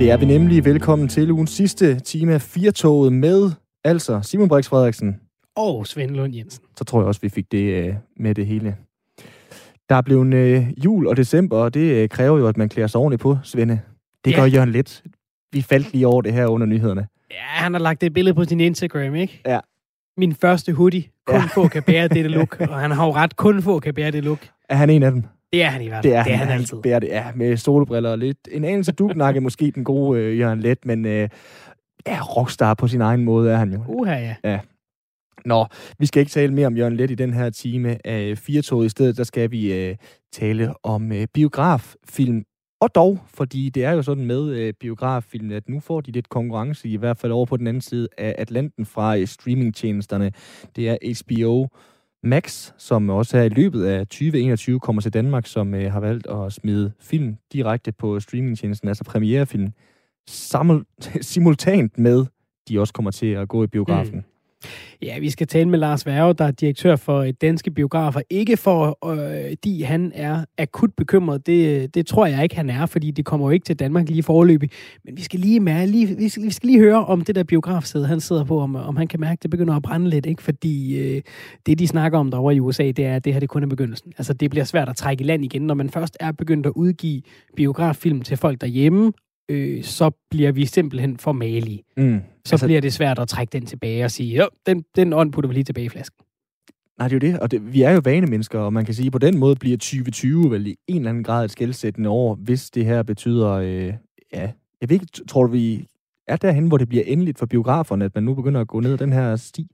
Det er vi nemlig. Velkommen til ugens sidste time af Firtoget med, altså Simon Brix Frederiksen. Og Svend Lund Jensen. Så tror jeg også, vi fik det øh, med det hele. Der er blevet øh, jul og december, og det øh, kræver jo, at man klæder sig ordentligt på, Svende. Det Ja. gør Jørgen lidt. Vi faldt lige over det her under nyhederne. Ja, han har lagt et billede på sin Instagram, ikke? Ja. Min første hoodie. Kun ja. få kan bære dette look. Og han har jo ret, kun få kan bære det look. Er han en af dem? Det er han i hvert fald. Det er, det er han, han altid. Bærer det, ja, med solbriller og lidt. En anelse dugnakke måske den gode øh, Jørgen Let, men øh, ja, rockstar på sin egen måde er han jo. Uha, ja. Nå, vi skal ikke tale mere om Jørgen Let i den her time af Firtoget. I stedet der skal vi øh, tale om øh, biograffilm. Og dog, fordi det er jo sådan med øh, biograffilm, at nu får de lidt konkurrence, i hvert fald over på den anden side af Atlanten fra øh, streamingtjenesterne. Det er HBO Max, som også her i løbet af 2021 kommer til Danmark, som øh, har valgt at smide film direkte på streamingtjenesten, altså premierefilm, samul- simultant med, de også kommer til at gå i biografen. Mm. Ja, vi skal tale med Lars Værge, der er direktør for øh, Danske Biografer. Ikke for, øh, han er akut bekymret. Det, øh, det tror jeg ikke, han er, fordi det kommer jo ikke til Danmark lige forløbig. Men vi skal lige, mærke, lige, vi skal, vi skal lige høre om det der biografsæde, han sidder på, om, om han kan mærke, at det begynder at brænde lidt. Ikke? Fordi øh, det, de snakker om derovre i USA, det er, at det her det kun er begyndelsen. Altså, det bliver svært at trække i land igen, når man først er begyndt at udgive biograffilm til folk derhjemme, øh, så bliver vi simpelthen for malige Mm så altså, bliver det svært at trække den tilbage og sige, jo, den, den ånd putter vi lige tilbage i flasken. Nej, det er jo det. Og det, vi er jo vanemennesker, og man kan sige, at på den måde bliver 2020 vel i en eller anden grad et skældsættende år, hvis det her betyder, øh, ja, jeg ved ikke, tror du, vi er derhen, hvor det bliver endeligt for biograferne, at man nu begynder at gå ned ad den her sti?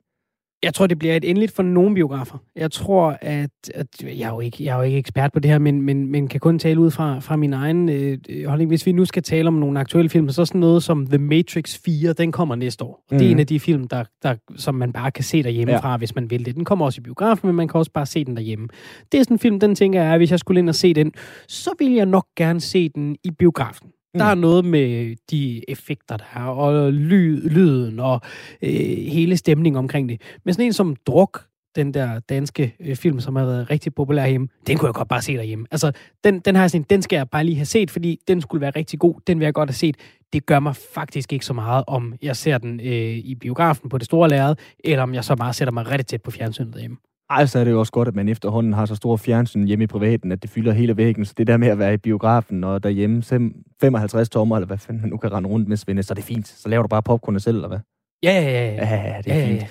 Jeg tror, det bliver et endeligt for nogle biografer. Jeg tror, at, at jeg, er jo ikke, jeg er jo ikke ekspert på det her, men, men, men kan kun tale ud fra, fra min egen øh, holdning. Hvis vi nu skal tale om nogle aktuelle film, så sådan noget som The Matrix 4, den kommer næste år. Og det er Mhm. en af de film, der, der, som man bare kan se derhjemmefra, ja. hvis man vil det. Den kommer også i biografen, men man kan også bare se den derhjemme. Det er sådan en film, den tænker jeg, at hvis jeg skulle ind og se den, så vil jeg nok gerne se den i biografen. Der er noget med de effekter, der er, og lyd, lyden, og øh, hele stemningen omkring det. Men sådan en som Druk, den der danske øh, film, som har været rigtig populær hjemme, den kunne jeg godt bare se derhjemme. Altså, den, den har sådan, den skal jeg bare lige have set, fordi den skulle være rigtig god. Den vil jeg godt have set. Det gør mig faktisk ikke så meget, om jeg ser den øh, i biografen på det store lærred, eller om jeg så bare sætter mig rigtig tæt på fjernsynet derhjemme. Ej, så er det jo også godt, at man efterhånden har så stor fjernsyn hjemme i privaten, at det fylder hele væggen. Så det der med at være i biografen og derhjemme, fem- 55 tommer, eller hvad fanden man nu kan rende rundt med, Svende, så er det fint. Så laver du bare popcornet selv, eller hvad? Ja, ja, ja. ja. Ja, det er Ja, ja, fint. ja.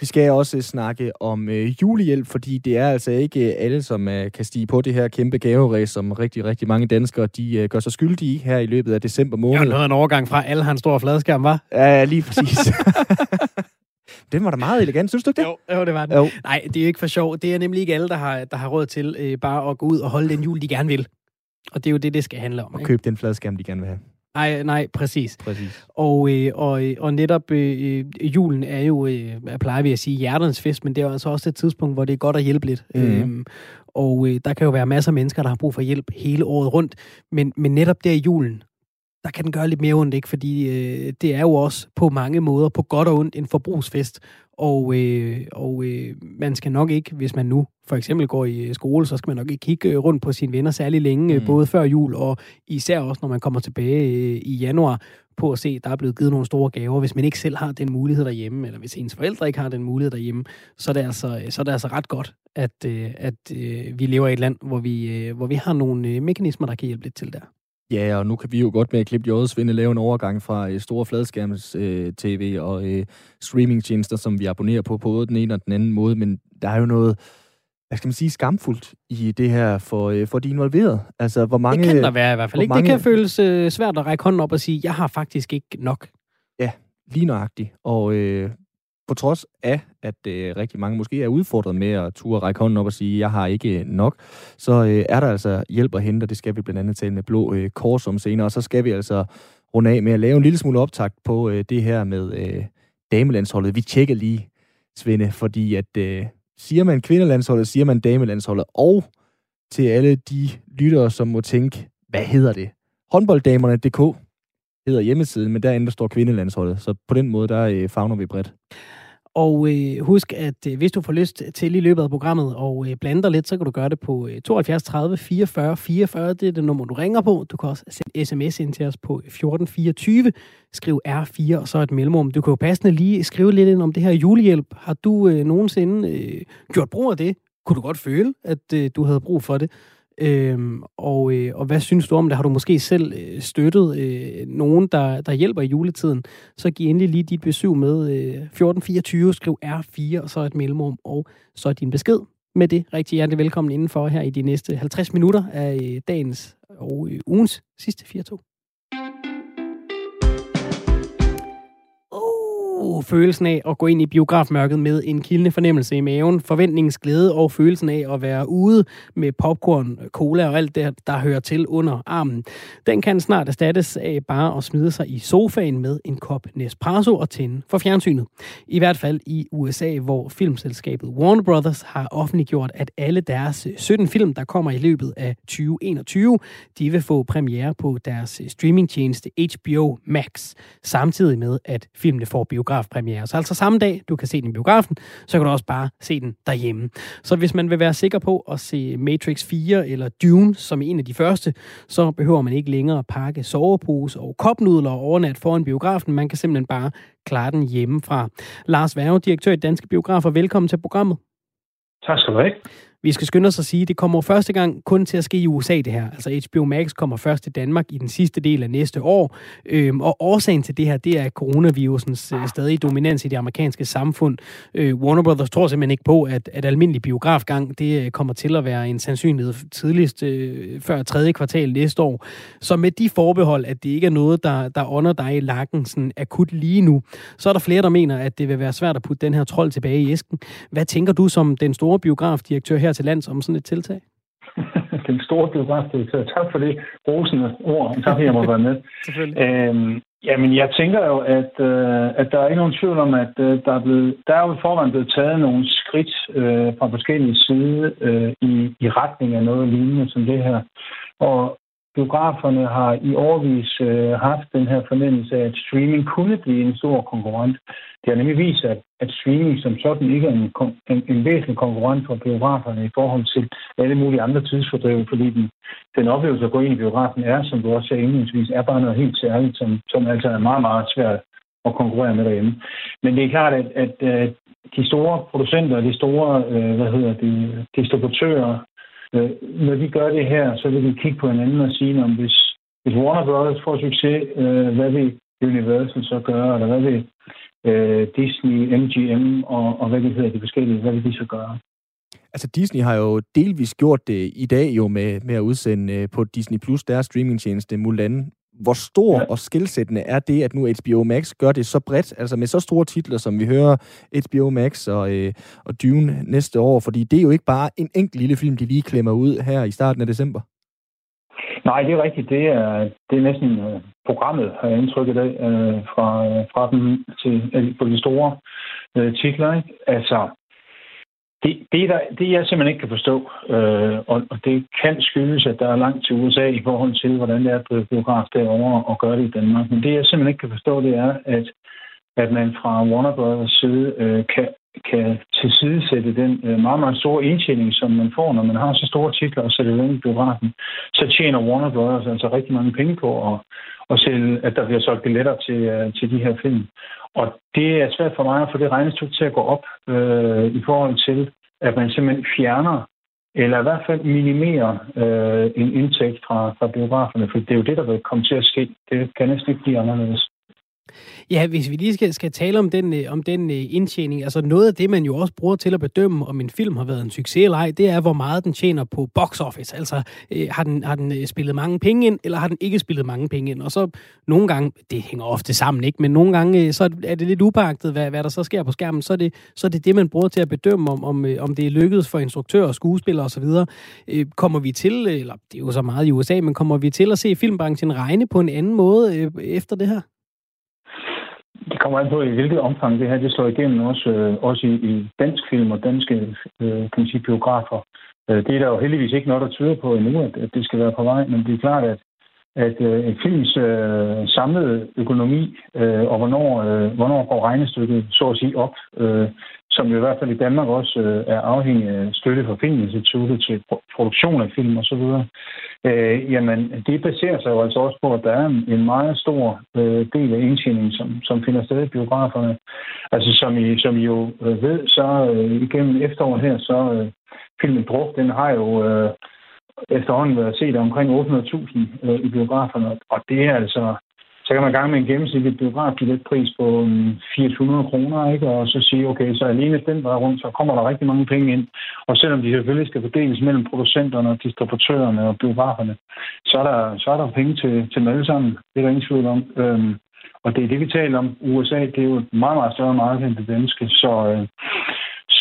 Vi skal også snakke om øh, julehjælp, fordi det er altså ikke alle, som øh, kan stige på det her kæmpe gaveræs, som rigtig, rigtig mange danskere de, øh, gør sig skyldige i her i løbet af december Det var måned. noget af en overgang fra, alle har en stor fladskærm, var? Ja, lige præcis. Den var da meget elegant, synes du ikke det? Jo, jo, det var den. Jo. Nej, det er ikke for sjov. Det er nemlig ikke alle, der har, der har råd til øh, bare at gå ud og holde den jul, de gerne vil. Og det er jo det, det skal handle om. Og Ikke? købe den fladskærm, de gerne vil have. Nej, nej, præcis. Præcis. Og, øh, og, øh, og netop øh, øh, julen er jo, øh, jeg plejer vi at sige, hjerternes fest, men det er jo altså også et tidspunkt, hvor det er godt at hjælpe lidt. Mhm. Øhm, og øh, der kan jo være masser af mennesker, der har brug for hjælp hele året rundt. Men, men netop der i julen, der kan den gøre lidt mere ondt, ikke? Fordi øh, det er jo også på mange måder, på godt og ondt, en forbrugsfest. Og, øh, og øh, man skal nok ikke, hvis man nu for eksempel går i øh, skole, så skal man nok ikke kigge øh, rundt på sine venner særlig længe, Mm. mm. både før jul og især også, når man kommer tilbage øh, i januar, på at se, at der er blevet givet nogle store gaver. Hvis man ikke selv har den mulighed derhjemme, eller hvis ens forældre ikke har den mulighed derhjemme, så er det altså, så er det altså ret godt, at, øh, at øh, vi lever i et land, hvor vi, øh, hvor vi har nogle øh, mekanismer, der kan hjælpe lidt til der. Ja, og nu kan vi jo godt med at klippe Jødes Svende lave en overgang fra øh, store fladskærms øh, tv og øh, streamingtjenester, som vi abonnerer på på både den ene og den anden måde, men der er jo noget, hvad skal man sige, skamfuldt i det her for, øh, for de involverede. Altså, hvor mange... det kan der være i hvert fald. Ikke? mange- Det kan føles øh, svært at række hånden op og sige, jeg har faktisk ikke nok. lige nøjagtigt. Og øh, på trods af, at øh, rigtig mange måske er udfordret med at turde række hånden op og sige, jeg har ikke øh, nok, så øh, er der altså hjælp at hente, og det skal vi blandt andet tale med Blå øh, Kors om senere. Og så skal vi altså runde af med at lave en lille smule optakt på øh, det her med øh, damelandsholdet. Vi tjekker lige, Svende, fordi at øh, siger man kvindelandsholdet, siger man damelandsholdet. Og til alle de lyttere, som må tænke, hvad hedder det? Håndbolddamerne.dk hedder hjemmesiden, men derinde der står kvindelandsholdet. Så på den måde, der øh, fagner vi bredt. Og øh, husk, at øh, hvis du får lyst til i løbet af programmet og øh, blande dig lidt, så kan du gøre det på øh, 72 30 44 44. Det er det nummer, du ringer på. Du kan også sende sms ind til os på 1424. Skriv R4 og så et mellemrum. Du kan jo passende lige skrive lidt ind om det her julehjælp. Har du øh, nogensinde øh, gjort brug af det? Kunne du godt føle, at øh, du havde brug for det? Øhm, og, øh, og hvad synes du om det? Har du måske selv øh, støttet øh, nogen, der, der hjælper i juletiden? Så giv endelig lige dit besøg med øh, 1424, skriv R4 og så et mellemrum, og så din besked. Med det rigtig hjertelig velkommen indenfor her i de næste 50 minutter af øh, dagens og øh, ugens sidste 4 uh, følelsen af at gå ind i biografmørket med en kildende fornemmelse i maven, forventningens glæde og følelsen af at være ude med popcorn, cola og alt det, der hører til under armen. Den kan snart erstattes af bare at smide sig i sofaen med en kop Nespresso og tænde for fjernsynet. I hvert fald i USA, hvor filmselskabet Warner Brothers har offentliggjort, at alle deres 17 film, der kommer i løbet af 2021, de vil få premiere på deres streamingtjeneste HBO Max, samtidig med, at filmene får biograf biografpremiere. Så altså samme dag, du kan se den i biografen, så kan du også bare se den derhjemme. Så hvis man vil være sikker på at se Matrix 4 eller Dune som en af de første, så behøver man ikke længere pakke sovepose og kopnudler og overnat foran biografen. Man kan simpelthen bare klare den hjemmefra. Lars Værge, direktør i Danske Biografer, velkommen til programmet. Tak skal du have. Vi skal skynde os at sige, at det kommer første gang kun til at ske i USA, det her. Altså HBO Max kommer først til Danmark i den sidste del af næste år. Øhm, og årsagen til det her, det er coronavirusens øh, stadige dominans i det amerikanske samfund. Øh, Warner Brothers tror simpelthen ikke på, at, at almindelig biografgang, det øh, kommer til at være en sandsynlighed tidligst øh, før tredje kvartal næste år. Så med de forbehold, at det ikke er noget, der, der ånder dig i lakken sådan akut lige nu, så er der flere, der mener, at det vil være svært at putte den her trold tilbage i æsken. Hvad tænker du som den store biografdirektør her til lands om sådan et tiltag? Den store biografdirektør. Tak for det rosende ord. Tak for, at jeg må være med. øhm, jamen, jeg tænker jo, at, øh, at der er ikke nogen tvivl om, at øh, der, er blevet, der er jo forvejen blevet taget nogle skridt øh, fra forskellige sider øh, i, i retning af noget lignende som det her. Og biograferne har i årvis øh, haft den her fornemmelse af, at streaming kunne blive en stor konkurrent. Det har nemlig vist, at, at streaming som sådan ikke er en, en, en væsentlig konkurrent for biograferne i forhold til alle mulige andre tidsfordriv, fordi den, den oplevelse at gå ind i biografen er, som du også sagde indledningsvis, er bare noget helt særligt, som, som altså er meget, meget svært at konkurrere med derhjemme. Men det er klart, at, at, at de store producenter, de store øh, hvad hedder det, distributører, Øh, når de gør det her, så vil de kigge på hinanden og sige, om hvis, hvis Warner Brothers får succes, øh, hvad vil Universal så gøre, eller hvad vil øh, Disney, MGM og, og hvad det hedder de forskellige, hvad vil de så gøre? Altså Disney har jo delvis gjort det i dag jo med, med at udsende øh, på Disney Plus deres streamingtjeneste Mulan hvor stor ja. og skilsættende er det, at nu HBO Max gør det så bredt, altså med så store titler, som vi hører HBO Max og, øh, og Dune næste år, fordi det er jo ikke bare en enkelt lille film, de lige klemmer ud her i starten af december. Nej, det er rigtigt. Det er, det er næsten uh, programmet, har jeg indtrykket af, uh, fra, uh, fra dem til uh, på de store uh, titler. Ikke? Altså, det, det, der, det jeg simpelthen ikke kan forstå, øh, og, og det kan skyldes, at der er langt til USA i forhold til, hvordan det er at drive biograf derovre og gøre det i Danmark. Men det jeg simpelthen ikke kan forstå, det er, at, at man fra Warner Brothers side øh, kan, kan tilsidesætte den øh, meget, meget store indtjening, som man får, når man har så store titler og sætter den i biografen. Så tjener Warner Brothers altså rigtig mange penge på at, at sælge, at der bliver solgt billetter til, øh, til de her film. Og det er svært for mig at få det regnestykke til at gå op øh, i forhold til, at man simpelthen fjerner eller i hvert fald minimerer øh, en indtægt fra, fra biograferne, for det er jo det, der vil komme til at ske. Det kan næsten ikke blive anderledes. Ja, hvis vi lige skal, skal tale om den, øh, om den øh, indtjening, altså noget af det, man jo også bruger til at bedømme, om en film har været en succes eller ej, det er, hvor meget den tjener på box office. Altså, øh, har, den, har den øh, spillet mange penge ind, eller har den ikke spillet mange penge ind? Og så nogle gange, det hænger ofte sammen, ikke? Men nogle gange, øh, så er det lidt upagtet, hvad, hvad der så sker på skærmen. Så er, det, så er det det, man bruger til at bedømme, om, om, øh, om det er lykkedes for instruktører, skuespillere osv. Øh, kommer vi til, eller det er jo så meget i USA, men kommer vi til at se filmbranchen regne på en anden måde øh, efter det her? Det kommer an på, i hvilket omfang det her det slår igennem også, øh, også i, i dansk film og danske øh, kan man sige, biografer. Øh, det er der jo heldigvis ikke noget, der tyder på endnu, at, at det skal være på vej, men det er klart, at, at øh, en films øh, samlede økonomi, øh, og hvornår, øh, hvornår går regnestykket så at sige op, øh, som jo i hvert fald i Danmark også øh, er afhængig af støtte fra Filminstituttet til produktion af film osv., øh, jamen det baserer sig jo altså også på, at der er en meget stor øh, del af indtjeningen, som, som finder sted i biograferne. Altså som I, som I jo øh, ved, så øh, igennem efteråret her, så øh, filmen Druk, den har jo øh, efterhånden været set omkring 800.000 øh, i biograferne, og det er altså, så kan man gange med en gennemsnitlig biografbilletpris på øh, 400 kroner, ikke? og så sige, okay, så alene den vej rundt, så kommer der rigtig mange penge ind. Og selvom de selvfølgelig skal fordeles mellem producenterne og distributørerne og biograferne, så er der, så er der penge til, til dem alle sammen. Det er der ingen tvivl om. Øhm, og det er det, vi taler om. USA, det er jo et meget, meget større marked end det danske. Så, øh,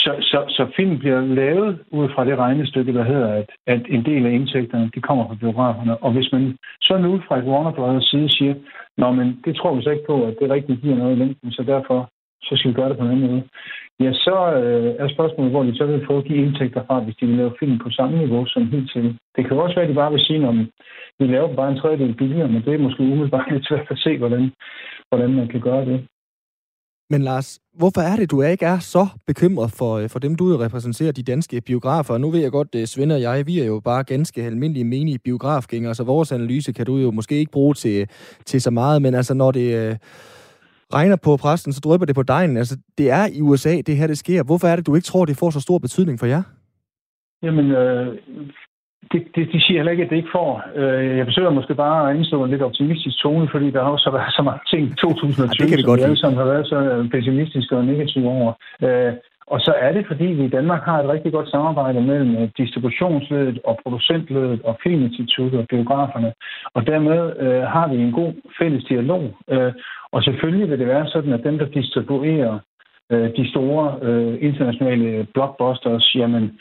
så, så, så film bliver lavet ud fra det regnestykke, der hedder, at, at en del af indtægterne, de kommer fra biograferne. Og hvis man så nu fra Warner Brothers side siger, Nå, men det tror vi så ikke på, at det rigtigt giver noget i længden, så derfor så skal vi gøre det på en anden måde. Ja, så øh, er spørgsmålet, hvor de så vil få de indtægter fra, hvis de vil lave film på samme niveau som hidtil. Det kan også være, at de bare vil sige, at vi laver bare en tredjedel billigere, men det er måske umiddelbart lidt svært at se, hvordan, hvordan man kan gøre det. Men Lars, hvorfor er det, du ikke er så bekymret for, øh, for dem, du repræsenterer, de danske biografer? Nu ved jeg godt, øh, Svend og jeg, vi er jo bare ganske almindelige menige biografgængere, så vores analyse kan du jo måske ikke bruge til, til så meget, men altså når det øh, regner på præsten, så drøber det på dejen. Altså, det er i USA, det her det sker. Hvorfor er det, du ikke tror, det får så stor betydning for jer? Jamen, øh, det, det, de siger heller ikke, at det ikke får. Øh, jeg forsøger måske bare at indstå en lidt optimistisk tone, fordi der har også været så mange ting i 2020, ja, kan vi som, som har været så pessimistiske og negative over. Øh, og så er det, fordi vi i Danmark har et rigtig godt samarbejde mellem øh, distributionsledet og producentledet og filminstituttet og biograferne. Og dermed øh, har vi en god fælles dialog. Øh, og selvfølgelig vil det være sådan, at dem, der distribuerer øh, de store øh, internationale blockbusters, jamen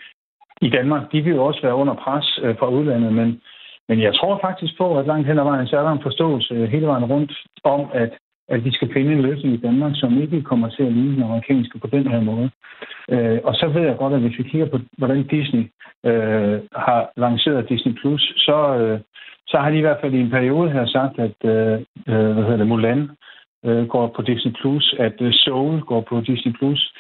i Danmark, de vil jo også være under pres øh, fra udlandet, men, men jeg tror faktisk på, at langt hen ad vejen, så er der en forståelse øh, hele vejen rundt om, at, at vi skal finde en løsning i Danmark, som ikke kommer til at ligne den amerikanske på den her måde. Øh, og så ved jeg godt, at hvis vi kigger på, hvordan Disney øh, har lanceret Disney+, Plus, så, øh, så har de i hvert fald i en periode her sagt, at øh, øh hvad hedder det, Mulan øh, går på Disney+, Plus, at øh, Soul går på Disney+, Plus,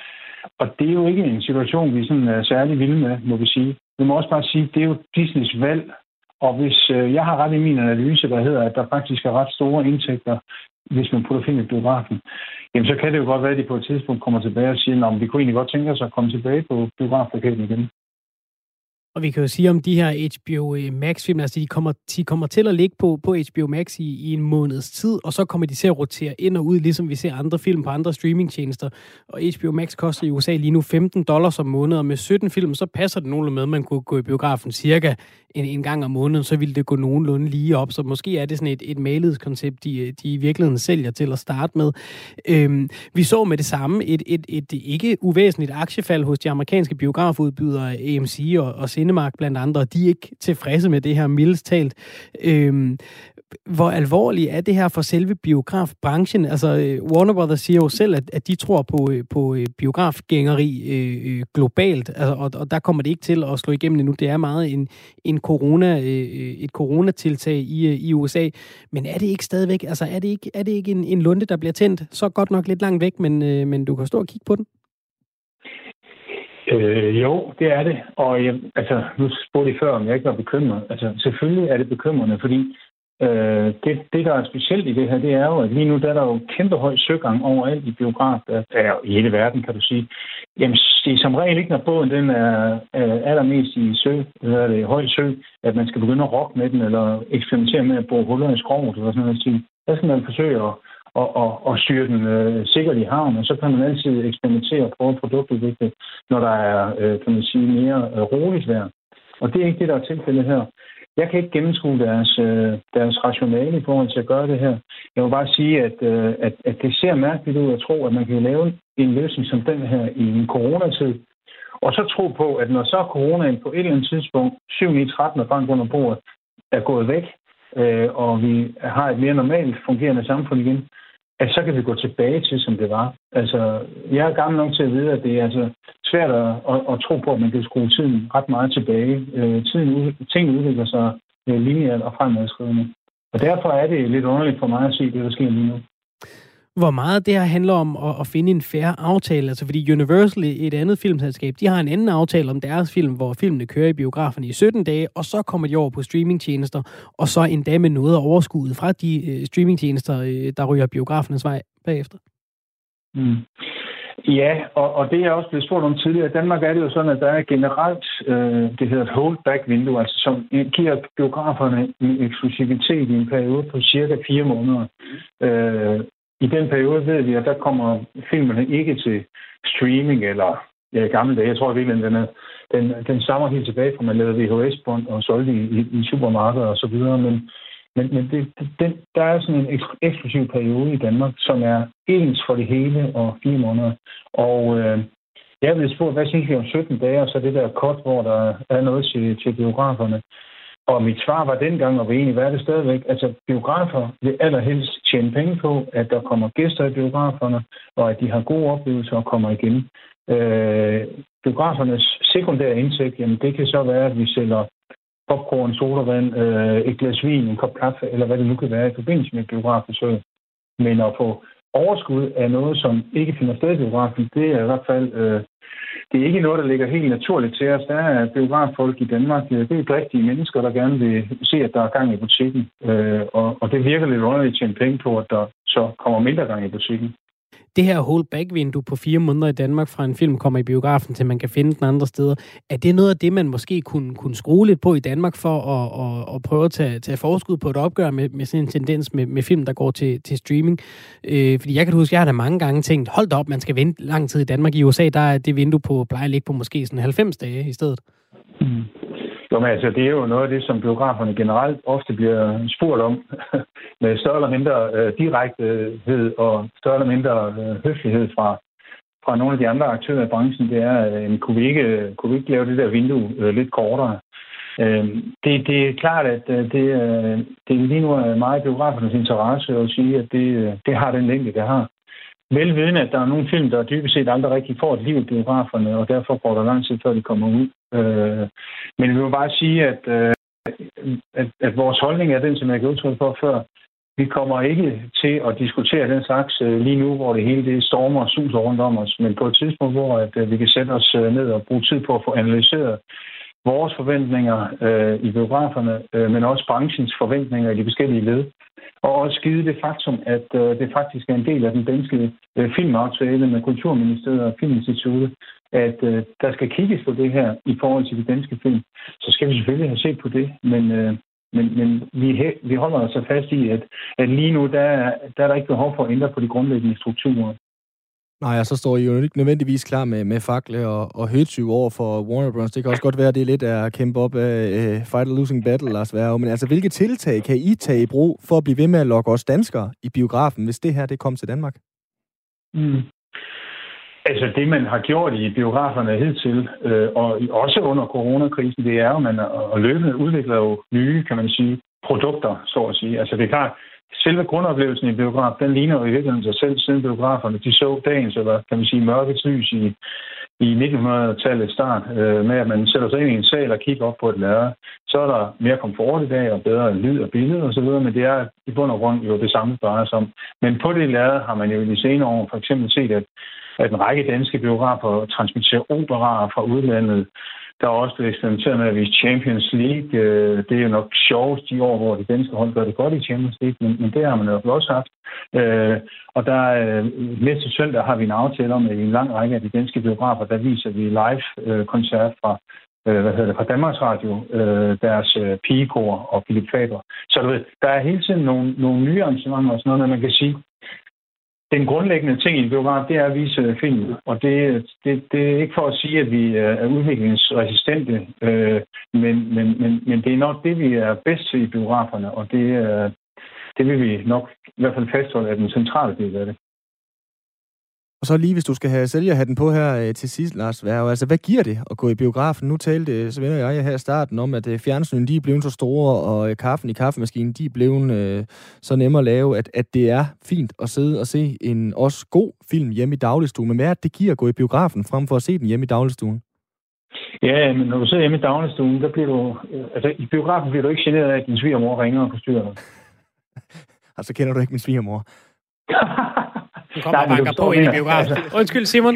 og det er jo ikke en situation, vi sådan er særlig vilde med, må vi sige. Vi må også bare sige, at det er jo Disneys valg. Og hvis øh, jeg har ret i min analyse, der hedder, at der faktisk er ret store indtægter, hvis man putter film i biografen, jamen så kan det jo godt være, at de på et tidspunkt kommer tilbage og siger, at vi kunne egentlig godt tænke os at komme tilbage på biografplakaten igen. Og vi kan jo sige om de her HBO øh, Max-film, altså de kommer, de kommer til at ligge på, på HBO Max i, i en måneds tid, og så kommer de til at rotere ind og ud, ligesom vi ser andre film på andre streamingtjenester. Og HBO Max koster i USA lige nu 15 dollars om måneden, og med 17 film, så passer det nogenlunde med, at man kunne gå i biografen cirka en, en gang om måneden, så ville det gå nogenlunde lige op. Så måske er det sådan et, et malighedskoncept, de, de i virkeligheden sælger til at starte med. Øhm, vi så med det samme et, et, et, et ikke uvæsentligt aktiefald hos de amerikanske biografudbydere AMC og, og Danmark blandt andre. De er ikke tilfredse med det her mildest talt. Øhm, hvor alvorlig er det her for selve biografbranchen? Altså, øh, Warner Brothers siger jo selv, at, at de tror på, øh, på øh, biografgængeri øh, globalt, altså, og, og der kommer det ikke til at slå igennem endnu. Det er meget en, en corona, øh, et coronatiltag i, i USA. Men er det ikke stadigvæk, altså er det ikke, er det ikke en, en lunde, der bliver tændt? Så godt nok lidt langt væk, men, øh, men du kan stå og kigge på den. Øh, jo, det er det. Og jeg, altså, nu spurgte I før, om jeg ikke var bekymret. Altså, selvfølgelig er det bekymrende, fordi Øh, det, det, der er specielt i det her, det er jo, at lige nu der er der jo kæmpe høj søgang overalt i biograf, ja, i hele verden, kan du sige. Jamen, det er som regel ikke, når båden den er, øh, allermest i sø, eller det høj sø, at man skal begynde at rokke med den, eller eksperimentere med at bruge huller i skroget, eller sådan noget. Der skal man forsøge at, og, og, og styre den øh, sikkert i havn, og så kan man altid eksperimentere og prøve produktudvikle, når der er, øh, kan man sige, mere øh, roligt vejr. Og det er ikke det, der er tilfældet her. Jeg kan ikke gennemskue deres, øh, deres rationale i forhold til at gøre det her. Jeg vil bare sige, at, øh, at, at det ser mærkeligt ud at tro, at man kan lave en løsning som den her i en coronatid. Og så tro på, at når så coronaen på et eller andet tidspunkt, 7 i 13 og bank under bordet, er gået væk, øh, og vi har et mere normalt fungerende samfund igen, at så kan vi gå tilbage til, som det var. Altså, jeg er gammel nok til at vide, at det er altså svært at, at, at tro på, at man kan skrue tiden ret meget tilbage. Øh, tiden, ting udvikler sig øh, lineært og fremadskridende. Og derfor er det lidt underligt for mig at se det, der sker lige nu hvor meget det her handler om at, at finde en færre aftale. Altså fordi Universal, et andet filmselskab, de har en anden aftale om deres film, hvor filmene kører i biograferne i 17 dage, og så kommer de over på streamingtjenester, og så endda med noget af overskuddet fra de øh, streamingtjenester, øh, der ryger biografernes vej bagefter. Mm. Ja, og, og det er også blevet spurgt om tidligere. I Danmark er det jo sådan, at der er generelt, øh, det hedder et hold-back-vindue, altså som giver biograferne en eksklusivitet i en periode på cirka fire måneder. Øh, i den periode ved vi, at der kommer filmene ikke til streaming eller ja, gamle dage. Jeg tror virkelig, den, er, den, den stammer helt tilbage fra, man lavede VHS-bånd og solgte i, i, i supermarkeder og så videre. Men, men, men det, den, der er sådan en eksklusiv periode i Danmark, som er ens for det hele og fire måneder. Og øh, jeg vil spørge, hvad synes vi om 17 dage, og så det der kort, hvor der er noget til, til biograferne. Og mit svar var dengang, og vil egentlig være det stadigvæk, altså biografer vil allerhelst tjene penge på, at der kommer gæster i biograferne, og at de har gode oplevelser og kommer igen. Øh, biografernes sekundære indtægt, jamen det kan så være, at vi sælger popcorn, sodavand, øh, et glas vin, en kop kaffe, eller hvad det nu kan være i forbindelse med biografbesøg. Men at få overskud af noget, som ikke finder sted i biografen, det er i hvert fald øh, det er ikke noget, der ligger helt naturligt til os. Der er biograffolk i Danmark. Øh, det er rigtige mennesker, der gerne vil se, at der er gang i butikken. Øh, og, og det virker lidt underligt at tjene penge på, at der så kommer mindre gang i butikken det her holdback-vindue på fire måneder i Danmark fra en film kommer i biografen, til man kan finde den andre steder, er det noget af det, man måske kunne, kunne skrue lidt på i Danmark for at, at, at prøve at tage, tage forskud på et opgør med, med sådan en tendens med, med film, der går til, til streaming? Øh, fordi jeg kan huske, jeg har da mange gange tænkt, hold da op, man skal vente lang tid i Danmark. I USA, der er det vindue på, plejer at ligge på måske sådan 90 dage i stedet. Mm. Jo, men altså, det er jo noget af det, som biograferne generelt ofte bliver spurgt om, med større eller mindre øh, direktehed og større eller mindre øh, høflighed fra, fra nogle af de andre aktører i branchen, det er, øh, kunne, vi ikke, øh, kunne vi ikke lave det der vindue øh, lidt kortere? Øh, det, det er klart, at øh, det, øh, det lige nu er meget biografernes interesse at sige, at det, øh, det har den længde, det har. Velvidende, at der er nogle film, der dybest set aldrig rigtig får et liv i biograferne, og derfor går der lang tid, før de kommer ud. Øh, men vi vil bare sige, at, øh, at, at vores holdning er den, som jeg gav udtryk for før. Vi kommer ikke til at diskutere den slags øh, lige nu, hvor det hele det stormer og suser rundt om os, men på et tidspunkt, hvor at, øh, vi kan sætte os øh, ned og bruge tid på at få analyseret vores forventninger øh, i biograferne, øh, men også branchens forventninger i de forskellige led. Og også givet det faktum, at øh, det faktisk er en del af den danske øh, filmaftale med Kulturministeriet og Filminstituttet, at øh, der skal kigges på det her i forhold til de danske film. Så skal vi selvfølgelig have set på det, men, øh, men, men vi, vi holder os så fast i, at, at lige nu der, der er der ikke behov for at ændre på de grundlæggende strukturer. Nej, og så står I jo ikke nødvendigvis klar med, med fakle og, og høtyv over for Warner Bros. Det kan også godt være, at det er lidt at kæmpe op af uh, Fight a Losing Battle, Lars Værre. Men altså, hvilke tiltag kan I tage i brug for at blive ved med at lokke os danskere i biografen, hvis det her det kommer til Danmark? Mm. Altså det, man har gjort i biograferne hidtil, øh, og også under coronakrisen, det er jo, at man og løbende udvikler jo nye, kan man sige, produkter, så at sige. Altså det er klart, selve grundoplevelsen i biograf, den ligner jo i virkeligheden sig selv, siden biograferne de så dagens, eller kan man sige, mørkets lys i, i 1900-tallets start, øh, med at man sætter sig ind i en sal og kigger op på et lærred. Så er der mere komfort i dag, og bedre lyd og billede osv., men det er i bund og grund jo det samme, der drejer sig om. Men på det lærred har man jo i de senere år for eksempel set, at, at en række danske biografer transmitterer operaer fra udlandet, der er også blevet eksperimenteret med at vi Champions League. Øh, det er jo nok sjovest de år, hvor de danske hold gør det godt i Champions League, men, men det har man jo også haft. Øh, og der øh, næste søndag har vi en aftale om, at i en lang række af de danske biografer, der viser vi live-koncert øh, fra øh, hvad hedder det, fra Danmarks Radio, øh, deres pigekor og Philip Faber. Så du ved, der er hele tiden nogle, nogle nye arrangementer og sådan noget, man kan sige, den grundlæggende ting i en biograf, det er at vise øh, film. Og det, det, det er ikke for at sige, at vi øh, er udviklingsresistente, øh, men, men, men, men det er nok det, vi er bedst til i biograferne, og det, øh, det vil vi nok i hvert fald fastholde af den centrale del af det. Og så lige, hvis du skal have sælgerhatten på her øh, til sidst, Lars Værge, altså hvad giver det at gå i biografen? Nu talte øh, så og jeg her i starten om, at øh, fjernsynet de er blevet så store, og kaffen i kaffemaskinen de er blevet øh, så nemme at lave, at, at det er fint at sidde og se en også god film hjemme i dagligstuen. Men hvad er det, det giver at gå i biografen, frem for at se den hjemme i dagligstuen? Ja, men når du sidder hjemme i dagligstuen, der bliver du, altså i biografen bliver du ikke generet af, at din svigermor ringer og forstyrrer dig. Og så kender du ikke min svigermor. Hun kommer og banker på ind i biografen. Undskyld, Simon.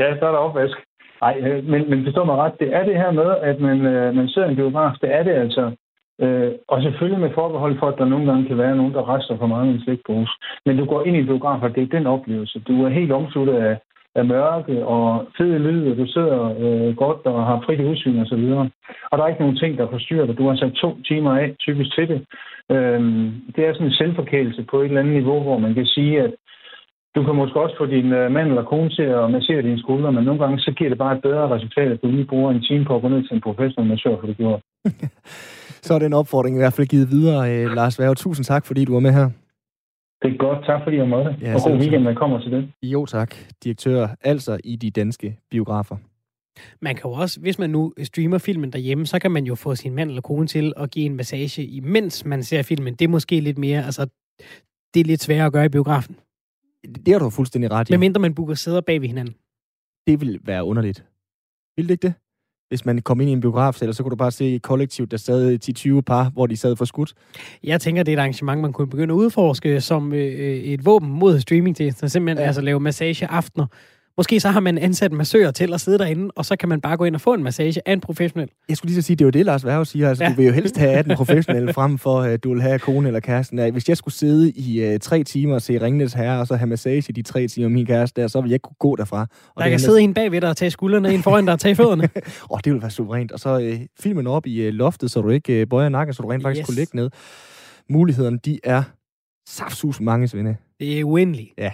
ja, så er der opvask. Nej, øh, men, men forstå mig ret, det er det her med, at man, øh, man i en biograf, det er det altså. Øh, og selvfølgelig med forbehold for, at der nogle gange kan være nogen, der rester for mange en slikpose. Men du går ind i en biograf, og det er den oplevelse. Du er helt omsluttet af, af mørke og fed lyd, og du sidder øh, godt og har frit udsyn og så videre. Og der er ikke nogen ting, der forstyrrer dig. Du har sat to timer af typisk til det. Øh, det er sådan en selvforkælelse på et eller andet niveau, hvor man kan sige, at du kan måske også få din øh, mand eller kone til at massere dine skuldre, men nogle gange så giver det bare et bedre resultat, at du lige bruger en time på at gå ned til en professionel massør, for det gjort. så er det en opfordring i hvert fald givet videre. Øh, Lars Værge, tusind tak, fordi du var med her. Det er godt. Tak fordi jeg måtte. Ja, og god weekend, når kommer til det. Jo tak. Direktør altså i de danske biografer. Man kan jo også, hvis man nu streamer filmen derhjemme, så kan man jo få sin mand eller kone til at give en massage, imens man ser filmen. Det er måske lidt mere, altså, det er lidt sværere at gøre i biografen. Det har du fuldstændig ret i. Med mindre man booker sæder bag ved hinanden. Det vil være underligt. Vil det ikke det? Hvis man kom ind i en biograf, eller så kunne du bare se et kollektiv, der sad 10-20 par, hvor de sad for skudt. Jeg tænker, det er et arrangement, man kunne begynde at udforske som øh, et våben mod streaming til. Så simpelthen ja. altså lave massage aftener Måske så har man ansat massører til at sidde derinde, og så kan man bare gå ind og få en massage af en professionel. Jeg skulle lige så sige, det er jo det, Lars Værge siger. Altså, ja. Du vil jo helst have den professionelle frem for, at du vil have kone eller kæresten. Hvis jeg skulle sidde i uh, tre timer og se Ringnes Herre, og så have massage i de tre timer min kæreste der, så ville jeg kunne gå derfra. Og der kan sidde en bagved dig og tage skuldrene, en foran dig og tage fødderne. Åh, oh, det ville være suverænt. Og så uh, filmen op i uh, loftet, så du ikke uh, bøjer nakken, så du rent faktisk yes. kunne ligge ned. Mulighederne, de er saftsus mange, Svende. Det er uendeligt. Ja.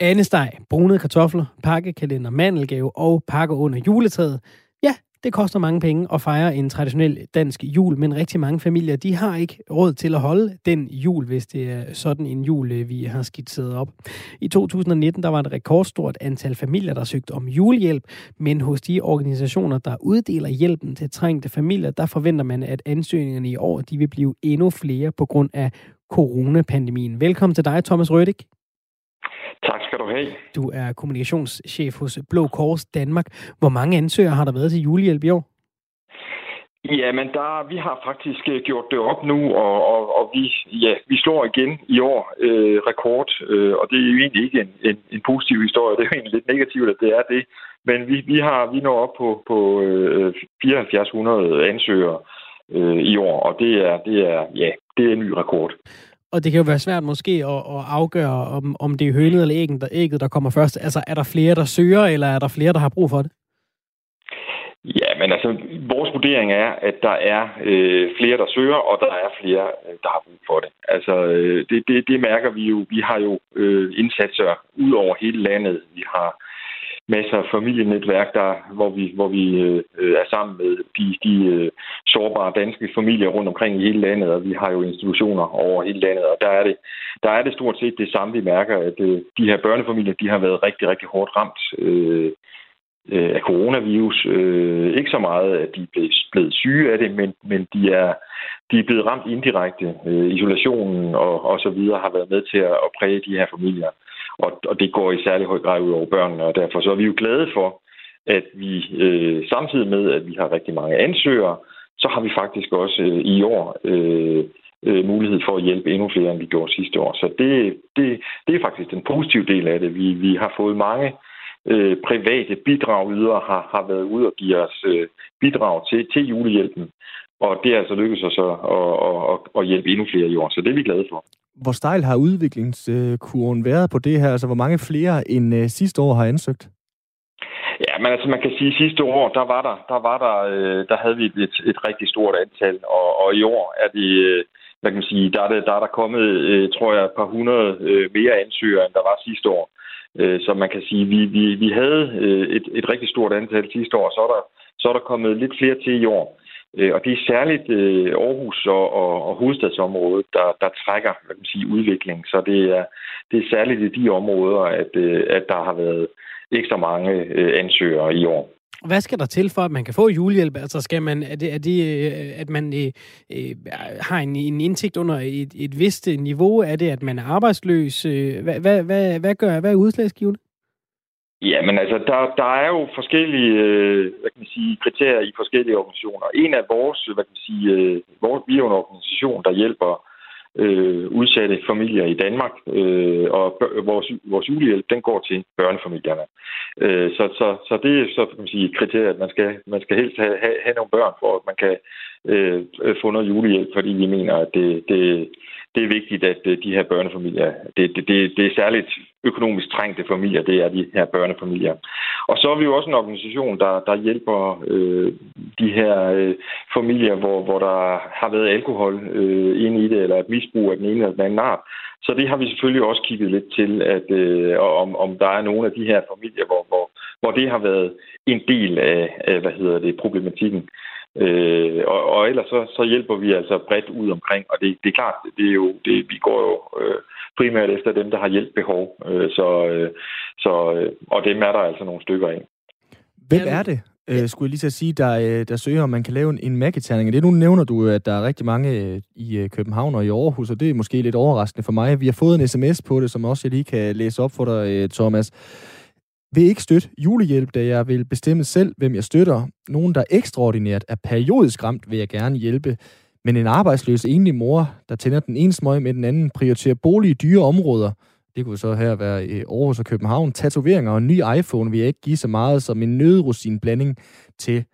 Andesteg, brune kartofler, pakkekalender, mandelgave og pakker under juletræet. Ja, det koster mange penge at fejre en traditionel dansk jul, men rigtig mange familier, de har ikke råd til at holde den jul, hvis det er sådan en jul, øh, vi har skitseret op. I 2019, der var et rekordstort antal familier, der søgte om julehjælp, men hos de organisationer, der uddeler hjælpen til trængte familier, der forventer man, at ansøgningerne i år, de vil blive endnu flere på grund af coronapandemien. Velkommen til dig, Thomas Rødik. Tak skal du have. Du er kommunikationschef hos Blå Kors Danmark. Hvor mange ansøgere har der været til julehjælp i år? Ja, men der, vi har faktisk øh, gjort det op nu, og, og, og vi, ja, vi slår igen i år øh, rekord, øh, og det er jo egentlig ikke en, en, en positiv historie, det er jo egentlig lidt negativt, at det er det. Men vi, vi, har, vi når op på, på øh, 7400 ansøgere øh, i år, og det er, det er, ja, det er en ny rekord. Og det kan jo være svært måske at, at afgøre, om, om det er hønet eller ægget der, ægget, der kommer først. Altså, er der flere, der søger, eller er der flere, der har brug for det? Ja, men altså, vores vurdering er, at der er øh, flere, der søger, og der er flere, øh, der har brug for det. Altså, øh, det, det, det mærker vi jo. Vi har jo øh, indsatser ud over hele landet. Vi har masser af familienetværk, der, hvor vi, hvor vi øh, er sammen med de, de øh, sårbare danske familier rundt omkring i hele landet, og vi har jo institutioner over hele landet, og der er det, der er det stort set det samme, vi mærker, at øh, de her børnefamilier, de har været rigtig, rigtig hårdt ramt øh, øh, af coronavirus. Øh, ikke så meget, at de er blevet, blevet syge af det, men, men de, er, de er blevet ramt indirekte. Øh, isolationen og, og så videre har været med til at, at præge de her familier og, og det går i særlig høj grad ud over børnene, og derfor så er vi jo glade for, at vi øh, samtidig med, at vi har rigtig mange ansøgere, så har vi faktisk også øh, i år øh, øh, mulighed for at hjælpe endnu flere, end vi gjorde sidste år. Så det, det, det er faktisk den positive del af det. Vi, vi har fået mange øh, private bidragydere, har, har været ude og give os øh, bidrag til, til julehjælpen. Og det er altså lykkedes os at, at, at, at hjælpe endnu flere i år, så det er vi glade for. Hvor stejl har udviklingskurven været på det her? Altså, hvor mange flere end øh, sidste år har ansøgt? Ja, men altså man kan sige, at sidste år, der var der, der, var der, øh, der havde vi et, et rigtig stort antal, og, og i år er det, øh, hvad kan man sige, der er, det, der er der kommet, øh, tror jeg, et par hundrede øh, mere ansøgere, end der var sidste år. Øh, så man kan sige, vi, vi, vi havde øh, et, et rigtig stort antal sidste år, så er der, så er der kommet lidt flere til i år. Øh, og det er særligt øh, Aarhus og, og, og hovedstadsområdet, der, der trækker hvad kan man sige, udvikling. Så det er, det er særligt i de områder, at, øh, at der har været ekstra mange ansøgere i år. Hvad skal der til for, at man kan få julehjælp? Altså skal man, er det, er det at man øh, har en, en indtægt under et, et vist niveau? Er det, at man er arbejdsløs? Hvad, hvad, hvad, hvad gør hvad er udslagsgivende? Ja, men altså, der, der er jo forskellige øh, hvad kan man sige, kriterier i forskellige organisationer. En af vores, hvad kan man sige, øh, vores, vi er en organisation, der hjælper øh, udsatte familier i Danmark, øh, og vores, vores julehjælp, den går til børnefamilierne. Øh, så, så, så det er så kan man sige, et kriterie, at man skal, man skal helst have, have, have nogle børn, for at man kan øh, få noget julehjælp, fordi vi mener, at det, det, det er vigtigt, at øh, de her børnefamilier, det, det, det, det er særligt økonomisk trængte familier, det er de her børnefamilier. Og så er vi jo også en organisation, der, der hjælper øh, de her øh, familier, hvor, hvor der har været alkohol øh, inde i det, eller et misbrug af den ene eller den anden art. Så det har vi selvfølgelig også kigget lidt til, at øh, om, om der er nogle af de her familier, hvor, hvor, hvor det har været en del af, af hvad hedder det, problematikken. Øh, og, og ellers så, så hjælper vi altså bredt ud omkring, og det, det er klart, det er jo, det, vi går jo øh, primært efter dem, der har hjælpebehov, øh, så, øh, så, øh, og dem er der altså nogle stykker af. Hvem er det, øh, skulle jeg lige til at sige, der, øh, der søger, om man kan lave en, en mærketerning? Det nu nævner du, at der er rigtig mange øh, i øh, København og i Aarhus, og det er måske lidt overraskende for mig. Vi har fået en sms på det, som også jeg lige kan læse op for dig, Thomas vil ikke støtte julehjælp, da jeg vil bestemme selv, hvem jeg støtter. Nogen, der ekstraordinært er periodisk ramt, vil jeg gerne hjælpe. Men en arbejdsløs enlig mor, der tænder den ene smøg med den anden, prioriterer bolig i dyre områder. Det kunne så her være i Aarhus og København. Tatoveringer og en ny iPhone vil jeg ikke give så meget som en nødrosin blanding til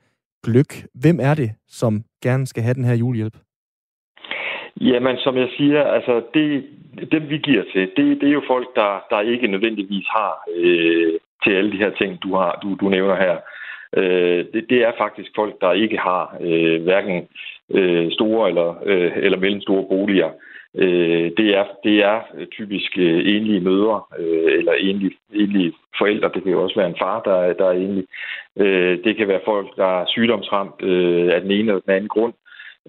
gløk. Hvem er det, som gerne skal have den her julehjælp? Jamen, som jeg siger, altså det, dem vi giver til, det, det er jo folk, der, der ikke nødvendigvis har øh, til alle de her ting, du, har, du, du nævner her. Øh, det, det er faktisk folk, der ikke har øh, hverken øh, store eller, øh, eller mellemstore boliger. Øh, det, er, det er typisk øh, enlige mødre øh, eller enlige, enlige forældre. Det kan jo også være en far, der, der er enlig. Øh, det kan være folk, der er sygdomsramt øh, af den ene eller den anden grund.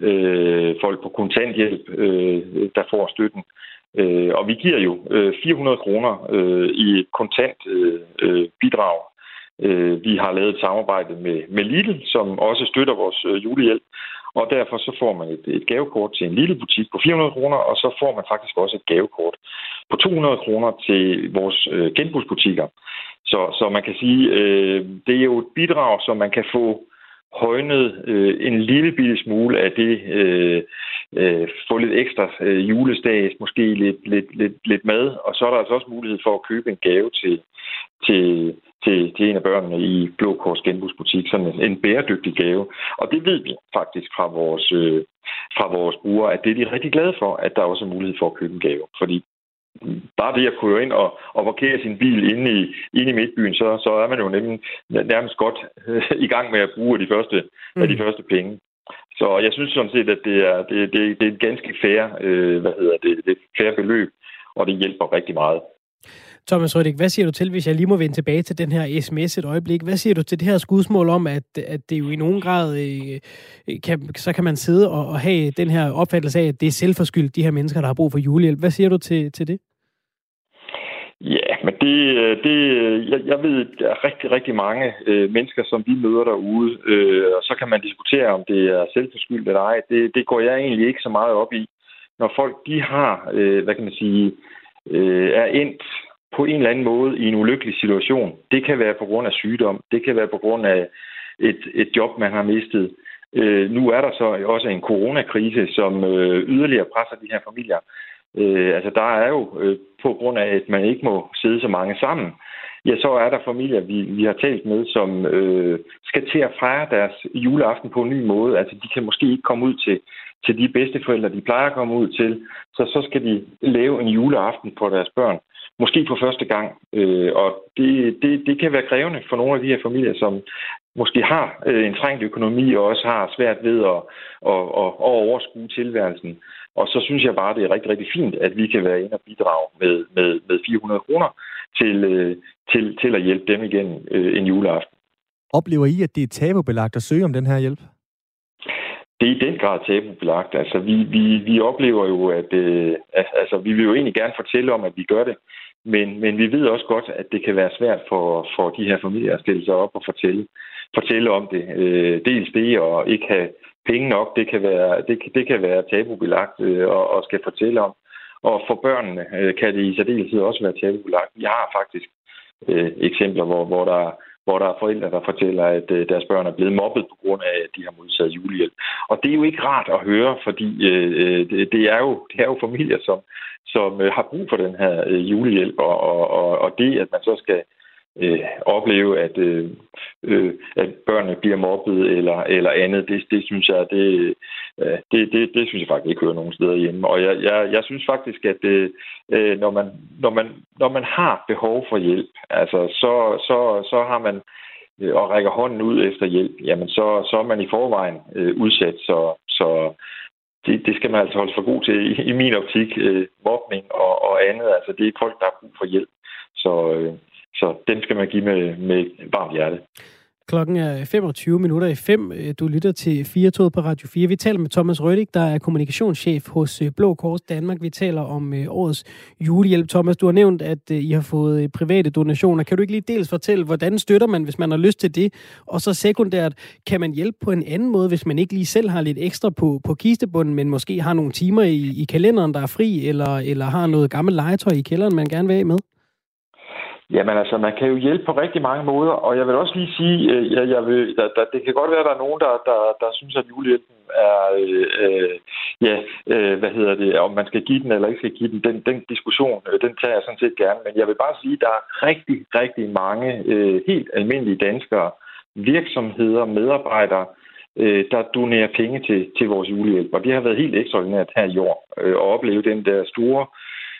Øh, folk på kontanthjælp, øh, der får støtten. Øh, Øh, og vi giver jo øh, 400 kroner øh, i et kontant øh, øh, bidrag. Øh, vi har lavet et samarbejde med, med Lidl, som også støtter vores øh, julehjælp. Og derfor så får man et, et gavekort til en lille butik på 400 kroner, og så får man faktisk også et gavekort på 200 kroner til vores øh, genbrugsbutikker. Så, så man kan sige, øh, det er jo et bidrag, som man kan få højnet øh, en lille bitte smule af det, øh, øh, få lidt ekstra øh, julestags, måske lidt, lidt, lidt, lidt mad, og så er der altså også mulighed for at købe en gave til, til, til, til en af børnene i Blå Kors genbrugsbutik, sådan en, en bæredygtig gave. Og det ved vi faktisk fra vores, øh, fra vores brugere, at det er de rigtig glade for, at der også er mulighed for at købe en gave. Fordi bare det at køre ind og, og parkere sin bil inde i, inde i midtbyen, så, så er man jo nemlig nærmest godt øh, i gang med at bruge de første, mm. af de første penge. Så jeg synes sådan set, at det er, det, det, det er et ganske fair, øh, hvad hedder det, det fair beløb, og det hjælper rigtig meget. Thomas Rødik, hvad siger du til, hvis jeg lige må vende tilbage til den her sms et øjeblik? Hvad siger du til det her skudsmål om, at, at det jo i nogen grad, øh, øh, kan, så kan man sidde og, og have den her opfattelse af, at det er selvforskyldt, de her mennesker, der har brug for julehjælp. Hvad siger du til, til det? Ja, men det, øh, det øh, jeg, jeg ved, der er rigtig, rigtig mange øh, mennesker, som vi møder derude, øh, og så kan man diskutere, om det er selvforskyldt eller ej. Det, det går jeg egentlig ikke så meget op i. Når folk, de har, øh, hvad kan man sige, øh, er endt på en eller anden måde i en ulykkelig situation. Det kan være på grund af sygdom, det kan være på grund af et, et job, man har mistet. Øh, nu er der så også en coronakrise, som øh, yderligere presser de her familier. Øh, altså der er jo øh, på grund af, at man ikke må sidde så mange sammen, ja, så er der familier, vi, vi har talt med, som øh, skal til at fejre deres juleaften på en ny måde. Altså de kan måske ikke komme ud til, til de bedsteforældre, de plejer at komme ud til, så så skal de lave en juleaften på deres børn måske for første gang. Øh, og det, det, det kan være krævende for nogle af de her familier, som måske har øh, en trængt økonomi og også har svært ved at, at, at, at overskue tilværelsen. Og så synes jeg bare, det er rigtig, rigtig fint, at vi kan være inde og bidrage med, med, med 400 kroner til, øh, til, til at hjælpe dem igen øh, en juleaften. Oplever I, at det er tabubelagt at søge om den her hjælp? Det er i den grad tabubelagt. Altså, vi, vi, vi oplever jo, at øh, altså, vi vil jo egentlig gerne fortælle om, at vi gør det, men, men vi ved også godt, at det kan være svært for, for de her familier at stille sig op og fortælle, fortælle om det. Øh, dels det og ikke have penge nok, det kan være, det, det kan være tabubelagt øh, og, og skal fortælle om. Og for børnene øh, kan det i særdeleshed også være tabubelagt. Vi har faktisk øh, eksempler, hvor, hvor der hvor der er forældre, der fortæller, at øh, deres børn er blevet mobbet på grund af, at de har modtaget julehjælp. Og det er jo ikke rart at høre, fordi øh, øh det, er jo, det er jo familier, som, som øh, har brug for den her julehjælp, og, og, og det, at man så skal øh, opleve, at, øh, øh, at børnene bliver mobbet eller, eller andet, det, det synes jeg, det, øh, det, det, det synes jeg faktisk ikke hører nogen steder hjemme. Og jeg, jeg, jeg synes faktisk, at øh, øh, når, man, når, man, når man har behov for hjælp, altså, så, så, så har man øh, og rækker hånden ud efter hjælp, jamen så, så er man i forvejen øh, udsat. Så, så det, det skal man altså holde for god til i, i min optik. Øh, mobning og, og andet, altså det er folk, der har brug for hjælp. Så, øh, så den skal man give med, med et varmt hjerte. Klokken er 25 minutter i 5. Du lytter til 4 på Radio 4. Vi taler med Thomas Rødik, der er kommunikationschef hos øh, Blå Kors Danmark. Vi taler om øh, årets julehjælp. Thomas, du har nævnt, at øh, I har fået private donationer. Kan du ikke lige dels fortælle, hvordan støtter man, hvis man har lyst til det? Og så sekundært, kan man hjælpe på en anden måde, hvis man ikke lige selv har lidt ekstra på, på kistebunden, men måske har nogle timer i, i kalenderen, der er fri, eller, eller har noget gammelt legetøj i kælderen, man gerne vil af med? Jamen altså, man kan jo hjælpe på rigtig mange måder, og jeg vil også lige sige, øh, at jeg, jeg vil, der, der, det kan godt være, at der er nogen, der, der, der synes, at julehjælpen er, øh, øh, ja, øh, hvad hedder det, om man skal give den eller ikke skal give den. Den, den diskussion, øh, den tager jeg sådan set gerne, men jeg vil bare sige, at der er rigtig, rigtig mange øh, helt almindelige danskere, virksomheder, medarbejdere, øh, der donerer penge til, til vores julehjælp, og det har været helt ekstraordinært her i år øh, at opleve den der store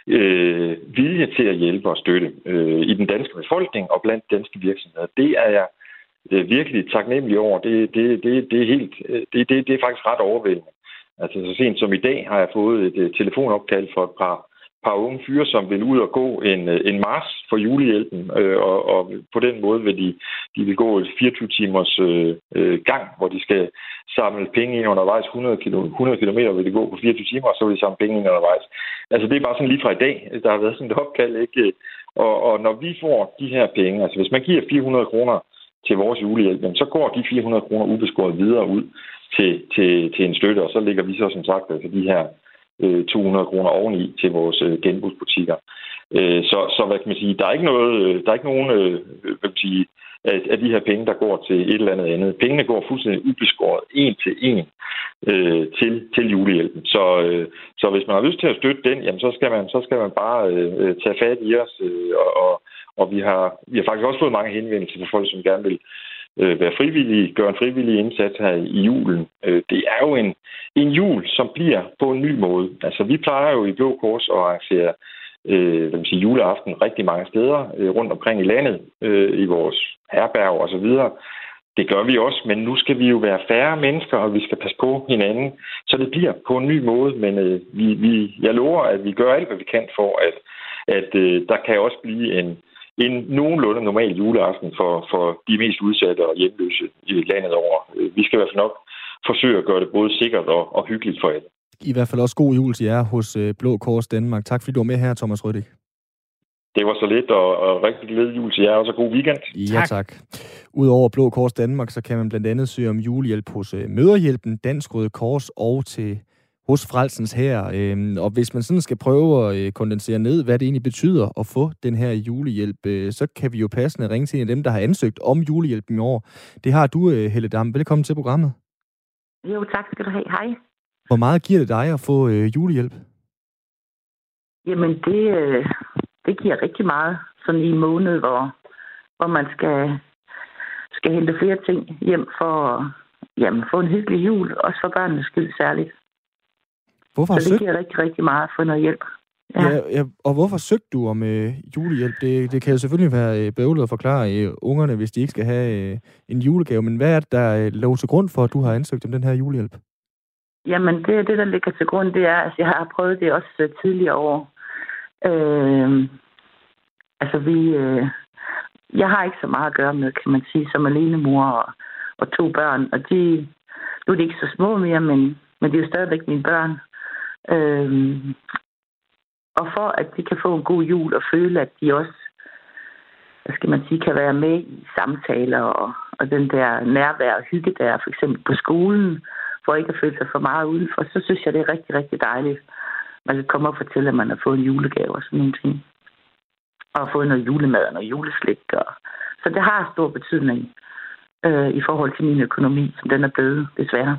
øh, vilje til at hjælpe og støtte øh, i den danske befolkning og blandt danske virksomheder. Det er jeg øh, virkelig taknemmelig over. Det, det, det, det, er helt, øh, det, det, det er faktisk ret overvældende. Altså så sent som i dag har jeg fået et, et telefonopkald fra et par par unge fyre, som vil ud og gå en, øh, en mars for julehjælpen, øh, og, og på den måde vil de, de vil gå et 24 timers øh, øh, gang, hvor de skal samle penge ind undervejs. 100 km, 100 km vil de gå på 24 timer, og så vil de samle penge ind undervejs. Altså det er bare sådan lige fra i dag, der har været sådan et opkald, ikke? Og, og når vi får de her penge, altså hvis man giver 400 kroner til vores julehjælp, så går de 400 kroner ubeskåret videre ud til, til, til en støtte, og så ligger vi så som sagt altså de her Øh, 200 kroner oveni til vores øh, genbrugsbutikker. Øh, så, så hvad kan man sige, der er ikke noget, øh, der er ikke nogen, øh, hvad kan man sige, af, af de her penge, der går til et eller andet andet. Pengene går fuldstændig ubeskåret en til en øh, til, til julehjælpen. Så, øh, så hvis man har lyst til at støtte den, jamen så skal man, så skal man bare øh, tage fat i os. Øh, og, og, og vi har, vi har faktisk også fået mange henvendelser fra folk, som gerne vil øh, være frivillige, gøre en frivillig indsats her i julen. Øh, det er jo en, en jul, som bliver på en ny måde. Altså, vi plejer jo i Blå Kors at arrangere øh, hvad sige, juleaften rigtig mange steder øh, rundt omkring i landet, øh, i vores herberg og så videre. Det gør vi også, men nu skal vi jo være færre mennesker, og vi skal passe på hinanden, så det bliver på en ny måde. Men øh, vi, vi, jeg lover, at vi gør alt, hvad vi kan for, at, at øh, der kan også blive en, en nogenlunde normal juleaften for, for de mest udsatte og hjemløse i landet over. Vi skal i hvert fald nok forsøge at gøre det både sikkert og, og hyggeligt for alle. I hvert fald også god jul til jer hos øh, Blå Kors Danmark. Tak fordi du var med her, Thomas Røddig. Det var så lidt, og, og rigtig glædelig jul til jer, og så god weekend. Ja, tak. tak. Udover Blå Kors Danmark, så kan man blandt andet søge om julehjælp hos øh, Møderhjælpen, Dansk Røde Kors og til hos Frelsens her. Øh, og hvis man sådan skal prøve at øh, kondensere ned, hvad det egentlig betyder at få den her julehjælp, øh, så kan vi jo passende ringe til en af dem, der har ansøgt om julehjælp i år. Det har du, øh, Helle Dam. Velkommen til programmet. Jo, tak skal du have. Hej. Hvor meget giver det dig at få øh, julehjælp? Jamen, det, øh, det giver rigtig meget. Sådan i en måned, hvor, hvor man skal, skal hente flere ting hjem for at jamen, få en hyggelig jul. Også for børnenes skyld særligt. Hvorfor så det giver rigtig, rigtig meget for noget hjælp. Ja. Ja, ja, og hvorfor søgte du om øh, julehjælp? Det, det kan jo selvfølgelig være øh, bøvlet at forklare øh, ungerne, hvis de ikke skal have øh, en julegave. Men hvad er det, der øh, lå til grund for, at du har ansøgt om den her julehjælp? Jamen, det, det der ligger til grund, det er, at jeg har prøvet det også øh, tidligere år. Øh, altså, vi... Øh, jeg har ikke så meget at gøre med, kan man sige, som alene mor og, og to børn. Og de, nu er de ikke så små mere, men, men de er jo stadigvæk mine børn. Øh, og for at de kan få en god jul og føle, at de også, hvad skal man sige, kan være med i samtaler og, og den der nærvær og hygge der, for eksempel på skolen, for ikke at føle sig for meget udenfor, så synes jeg, det er rigtig, rigtig dejligt. Man kan komme og fortælle, at man har fået en julegave og sådan nogle ting. og fået noget julemad og noget juleslik. Og, så det har stor betydning øh, i forhold til min økonomi, som den er blevet, desværre.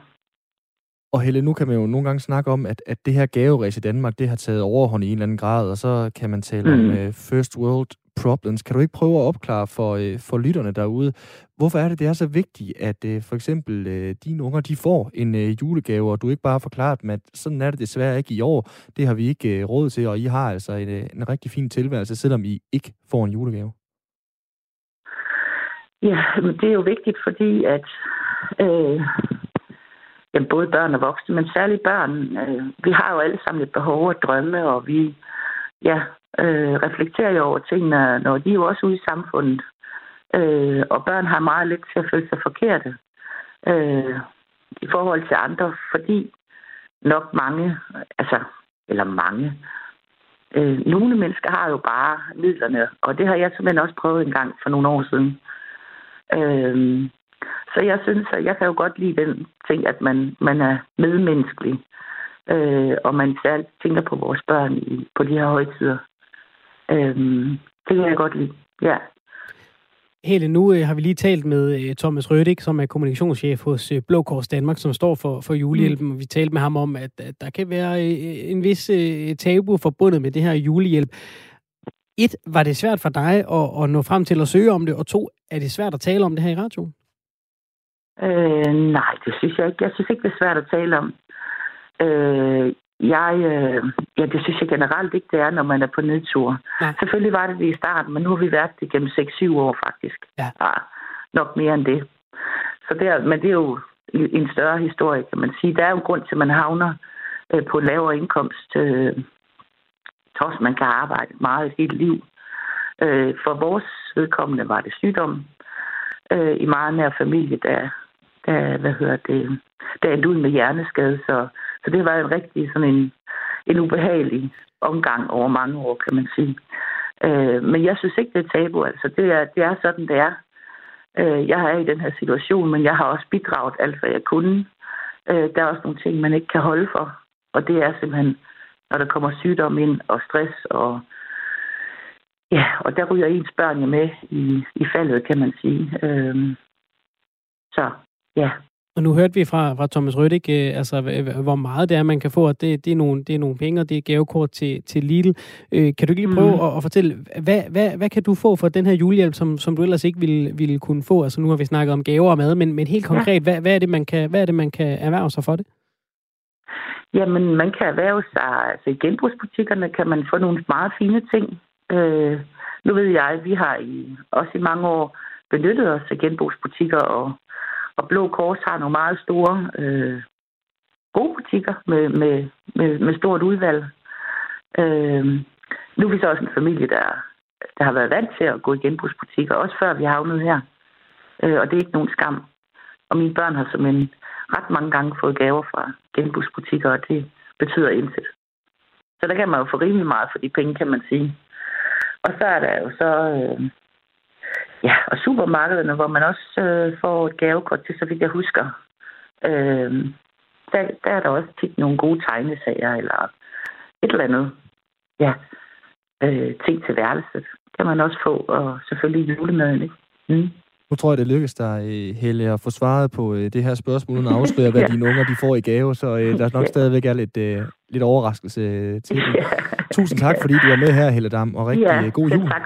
Og Helle, nu kan man jo nogle gange snakke om, at, at det her gaveræs i Danmark, det har taget overhånd i en eller anden grad, og så kan man tale mm. om uh, first world problems. Kan du ikke prøve at opklare for, uh, for lytterne derude, hvorfor er det, det er så vigtigt, at uh, for eksempel uh, dine unger, de får en uh, julegave, og du ikke bare forklaret dem, at sådan er det desværre ikke i år. Det har vi ikke uh, råd til, og I har altså en, uh, en rigtig fin tilværelse, selvom I ikke får en julegave. Ja, men det er jo vigtigt, fordi at øh, jamen, både børn og voksne, men særligt børn, øh, vi har jo alle sammen et behov og drømme, og vi ja, øh, reflekterer jo over tingene, når de er jo også ude i samfundet. Øh, og børn har meget lidt til at føle sig forkerte øh, i forhold til andre, fordi nok mange, altså, eller mange, øh, nogle mennesker har jo bare midlerne, og det har jeg simpelthen også prøvet en gang for nogle år siden. Øh, så jeg synes, at jeg kan jo godt lide den ting, at man, man er medmenneskelig, øh, og man særligt tænker på vores børn i, på de her højtider. Øh, det kan jeg godt lide, ja. Hele nu øh, har vi lige talt med øh, Thomas Rødik, som er kommunikationschef hos øh, Blå Kors Danmark, som står for, for julehjælpen. Mm. Vi talte med ham om, at, at der kan være øh, en vis øh, tabu forbundet med det her julehjælp. Et, var det svært for dig at, at nå frem til at søge om det? Og to, er det svært at tale om det her i radioen? Øh, nej, det synes jeg ikke. Jeg synes ikke, det er svært at tale om. Øh, jeg, øh, ja, det synes jeg generelt ikke, det er, når man er på nedtur. Nej. Selvfølgelig var det det i starten, men nu har vi været det gennem 6-7 år faktisk. Ja. ja. Nok mere end det. Så det men det er jo en større historie, kan man sige. Der er jo grund til, at man havner øh, på lavere indkomst, øh, trods man kan arbejde meget et helt liv. Øh, for vores vedkommende var det sygdom øh, i meget nær familie, der der, hvad hedder det, der endte ud med hjerneskade. Så, så det var en rigtig sådan en, en ubehagelig omgang over mange år, kan man sige. Øh, men jeg synes ikke, det er tabu. Altså, det er, det er sådan, det er. Øh, jeg er i den her situation, men jeg har også bidraget alt, hvad jeg kunne. Øh, der er også nogle ting, man ikke kan holde for. Og det er simpelthen, når der kommer sygdom ind, og stress, og ja, og der ryger ens børn jo med i, i faldet, kan man sige. Øhm, så Ja. Og nu hørte vi fra, fra Thomas Røddik, øh, altså, hvor meget det er, man kan få, og det, det, er, nogle, det er nogle penge, og det er gavekort til, til Lidl. Øh, kan du ikke lige prøve mm. at, at fortælle, hvad, hvad, hvad kan du få for den her julehjælp, som, som du ellers ikke ville, ville kunne få? Altså nu har vi snakket om gaver og mad, men, men helt konkret, ja. hvad, hvad, er det, man kan, hvad er det, man kan erhverve sig for det? Jamen, man kan erhverve sig, altså i genbrugsbutikkerne kan man få nogle meget fine ting. Øh, nu ved jeg, at vi har i, også i mange år benyttet os af genbrugsbutikker og og Blå Kors har nogle meget store, øh, gode butikker med, med, med, med stort udvalg. Øh, nu er vi så også en familie, der, der har været vant til at gå i genbrugsbutikker, også før vi havnede her. Øh, og det er ikke nogen skam. Og mine børn har simpelthen ret mange gange fået gaver fra genbrugsbutikker, og det betyder intet. Så der kan man jo få rimelig meget for de penge, kan man sige. Og så er der jo så øh, Ja, og supermarkederne, hvor man også øh, får et gavekort til, så vidt jeg husker. Øh, der, der er der også tit nogle gode tegnesager, eller et eller andet. Ja, øh, ting til værelset kan man også få, og selvfølgelig julemaden, ikke? Mm. Nu tror jeg, det lykkes dig, øh, Helle, at få svaret på øh, det her spørgsmål, uden at afsløre, hvad ja. dine unger de får i gave, så øh, der nok stadigvæk er lidt, øh, lidt overraskelse til dem. Ja. Tusind tak, fordi du var med her, Helle Dam, og rigtig ja, god jul. Tak.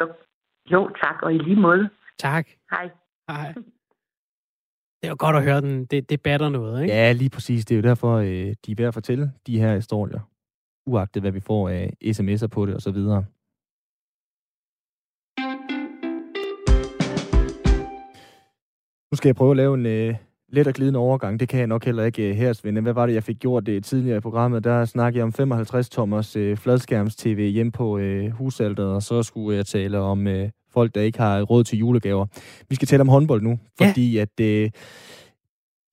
Jo, tak, og i lige måde. Tak. Hej. Hej. Det er jo godt at høre den. Det, det batter noget, ikke? Ja, lige præcis. Det er jo derfor, øh, de er ved at fortælle de her historier. Uagtet hvad vi får af sms'er på det og så videre. Nu skal jeg prøve at lave en øh, let og glidende overgang. Det kan jeg nok heller ikke øh, her, Svende. Hvad var det, jeg fik gjort det tidligere i programmet? Der snakkede jeg om 55 tommers øh, fladskærms-tv hjem på øh, husalteret, og så skulle jeg tale om øh, folk, der ikke har råd til julegaver. Vi skal tale om håndbold nu, fordi ja. at øh,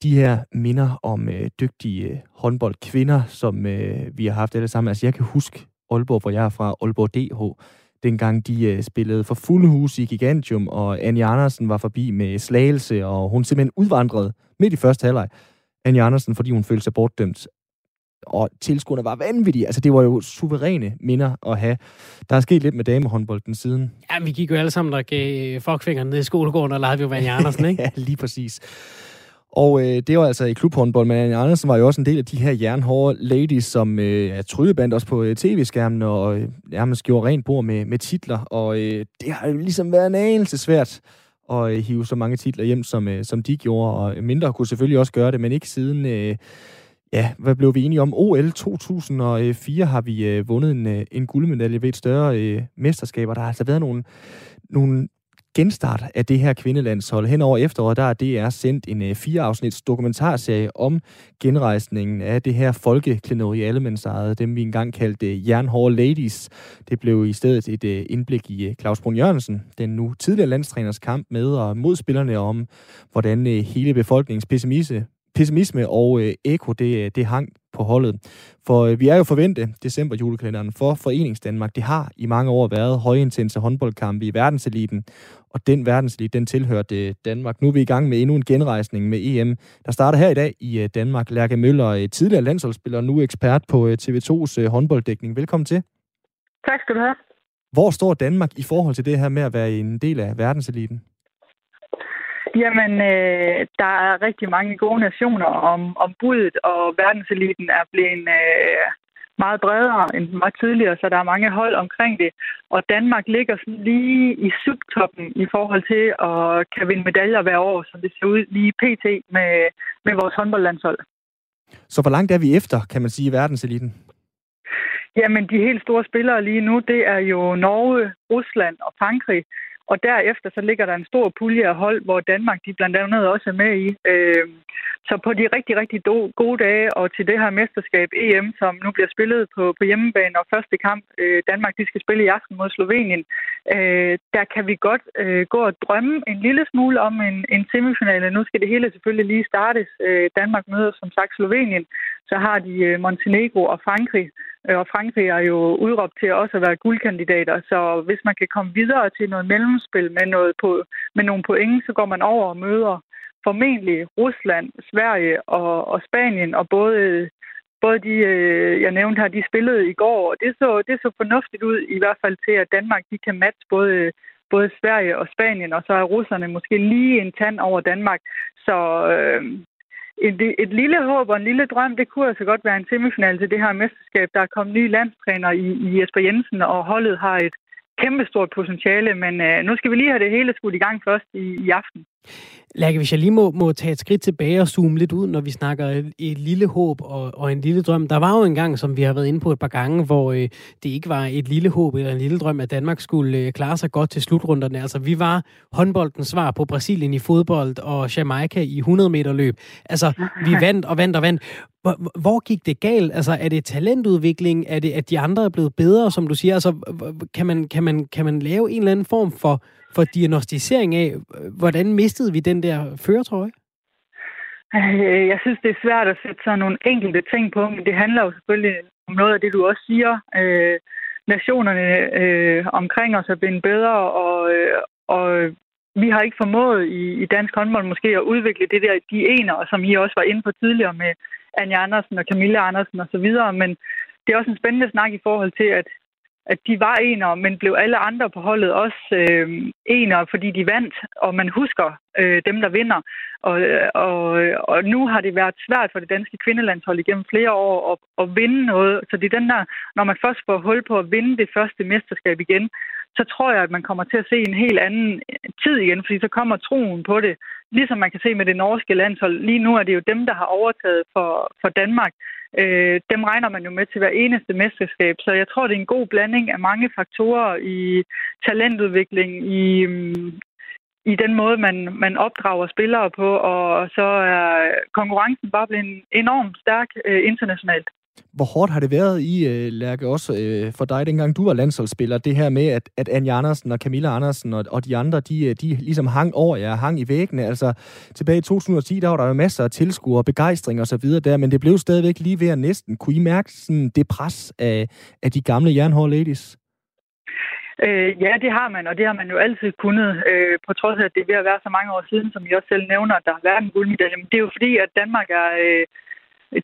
de her minder om øh, dygtige øh, håndboldkvinder, som øh, vi har haft alle sammen. Altså jeg kan huske Aalborg, hvor jeg er fra, Aalborg DH, dengang de øh, spillede for fuld hus i Gigantium, og Annie Andersen var forbi med slagelse, og hun simpelthen udvandrede midt i første halvleg. Annie Andersen, fordi hun følte sig bortdømt. Og tilskuerne var vanvittige. Altså, det var jo suveræne minder at have. Der er sket lidt med damehåndbolden siden. Ja, vi gik jo alle sammen, der gav fuckfingeren ned i skolegården og legede jo Vanja Andersen, ikke? ja, lige præcis. Og øh, det var altså i klubhåndbold, men Anja Andersen var jo også en del af de her jernhårde ladies, som øh, er tryllebandt også på øh, tv-skærmen og øh, nærmest gjorde rent bord med, med titler. Og øh, det har jo ligesom været en anelse svært at øh, hive så mange titler hjem, som, øh, som de gjorde. Og mindre kunne selvfølgelig også gøre det, men ikke siden... Øh, Ja, hvad blev vi enige om? OL 2004 har vi øh, vundet en, øh, en guldmedalje ved et større øh, mesterskab, og der har altså været nogle, nogle genstart af det her kvindelandshold. Hen over efteråret, der er DR sendt en øh, fireafsnits dokumentarserie om genrejsningen af det her folkeklenodi allemandsejet, dem vi engang kaldte øh, Jernhårde Ladies. Det blev i stedet et øh, indblik i øh, Claus Brun Jørgensen, den nu tidligere landstræners kamp med og mod spillerne om, hvordan øh, hele befolkningens pessimisme, pessimisme og uh, eko, det, det hang på holdet. For øh, vi er jo forvente december julekalenderen for Forenings Danmark. Det har i mange år været højintense håndboldkampe i verdenseliten, og den verdenselite, den tilhørte Danmark. Nu er vi i gang med endnu en genrejsning med EM, der starter her i dag i øh, Danmark. Lærke Møller, øh, tidligere landsholdsspiller, nu ekspert på TV2's håndbolddækning. Velkommen til. Tak skal du have. Hvor står Danmark i forhold til det her med at være en del af verdenseliten? Jamen, øh, der er rigtig mange gode nationer om, om budet, og verdenseliten er blevet øh, meget bredere end meget tidligere, så der er mange hold omkring det. Og Danmark ligger sådan lige i subtoppen i forhold til at kan vinde medaljer hver år, som det ser ud lige pt. med, med vores håndboldlandshold. Så hvor langt er vi efter, kan man sige, i verdenseliten? Jamen, de helt store spillere lige nu, det er jo Norge, Rusland og Frankrig. Og derefter så ligger der en stor pulje af hold, hvor Danmark de blandt andet også er med i. Øh, så på de rigtig, rigtig gode dage og til det her mesterskab EM, som nu bliver spillet på, på hjemmebane og første kamp, øh, Danmark de skal spille i aften mod Slovenien, øh, der kan vi godt øh, gå og drømme en lille smule om en, en semifinale. Nu skal det hele selvfølgelig lige startes. Øh, Danmark møder som sagt Slovenien, så har de øh, Montenegro og Frankrig, øh, og Frankrig er jo udråbt til også at være guldkandidater, så hvis man kan komme videre til noget mellemspil med, noget på, med nogle point, så går man over og møder formentlig Rusland, Sverige og, og Spanien, og både, både de, øh, jeg nævnte her, de spillede i går, og det så, det så fornuftigt ud, i hvert fald til, at Danmark de kan matche både, både Sverige og Spanien, og så er russerne måske lige en tand over Danmark. Så øh, et, et lille håb og en lille drøm, det kunne altså godt være en semifinal til det her mesterskab. Der er kommet nye landstræner i, i Jesper Jensen, og holdet har et kæmpestort potentiale, men øh, nu skal vi lige have det hele skudt i gang først i, i aften. Lærke, hvis jeg lige må, må tage et skridt tilbage og zoome lidt ud, når vi snakker et, et lille håb og, og en lille drøm. Der var jo en gang, som vi har været inde på et par gange, hvor øh, det ikke var et lille håb eller en lille drøm, at Danmark skulle øh, klare sig godt til slutrunderne. Altså, vi var håndboldens svar på Brasilien i fodbold og Jamaica i 100 meter løb. Altså, vi vandt og vandt og vandt. Hvor, hvor gik det galt? Altså, er det talentudvikling? Er det, at de andre er blevet bedre, som du siger? Altså, kan man, kan man, kan man lave en eller anden form for for diagnostisering af, hvordan mistede vi den der føretrøje? Øh, jeg synes, det er svært at sætte sådan nogle enkelte ting på, men det handler jo selvfølgelig om noget af det, du også siger. Øh, nationerne øh, omkring os er blevet bedre, og, øh, og vi har ikke formået i, i dansk håndbold måske at udvikle det der, de ener, som I også var inde på tidligere med Anja Andersen og Camilla Andersen osv., men det er også en spændende snak i forhold til, at at de var enere, men blev alle andre på holdet også øh, enere, fordi de vandt, og man husker øh, dem, der vinder. Og, øh, og, og nu har det været svært for det danske kvindelandshold igennem flere år at, at vinde noget. Så det er den der, når man først får hul på at vinde det første mesterskab igen, så tror jeg, at man kommer til at se en helt anden tid igen, fordi så kommer troen på det. Ligesom man kan se med det norske landshold. Lige nu er det jo dem, der har overtaget for, for Danmark øh, dem regner man jo med til hver eneste mesterskab. Så jeg tror, det er en god blanding af mange faktorer i talentudvikling, i, mm, i den måde, man, man opdrager spillere på, og så er konkurrencen bare blevet enormt stærk øh, internationalt. Hvor hårdt har det været i, øh, Lærke, også øh, for dig, dengang du var landsholdsspiller, det her med, at, at Anja Andersen og Camilla Andersen og, og de andre, de, øh, de ligesom hang over jer, hang i væggene. Altså, tilbage i 2010, der var der jo masser af tilskuere, begejstring og så videre der, men det blev stadigvæk lige ved at næsten. Kunne I mærke sådan det pres af, af de gamle jernhårde ladies? Øh, ja, det har man, og det har man jo altid kunnet, øh, på trods af, at det er ved at være så mange år siden, som I også selv nævner, at der har været en guldmedalje. Men det er jo fordi, at Danmark er... Øh,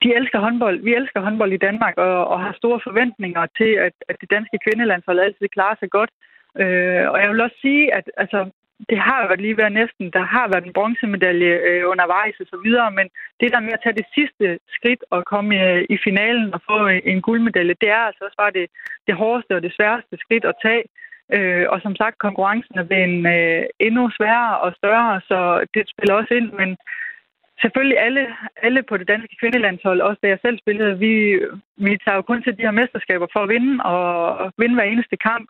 de elsker håndbold. Vi elsker håndbold i Danmark og, og har store forventninger til, at, at det danske kvindelandshold altid klarer sig godt. Øh, og jeg vil også sige, at altså, det har været lige været næsten, der har været en bronzemedalje øh, undervejs og så videre, men det der med at tage det sidste skridt og komme i, øh, i finalen og få øh, en guldmedalje, det er altså også bare det, det hårdeste og det sværeste skridt at tage. Øh, og som sagt, konkurrencen er blevet øh, endnu sværere og større, så det spiller også ind, men selvfølgelig alle, alle på det danske kvindelandshold, også da jeg selv spillede, vi, vi tager jo kun til de her mesterskaber for at vinde, og vinde hver eneste kamp.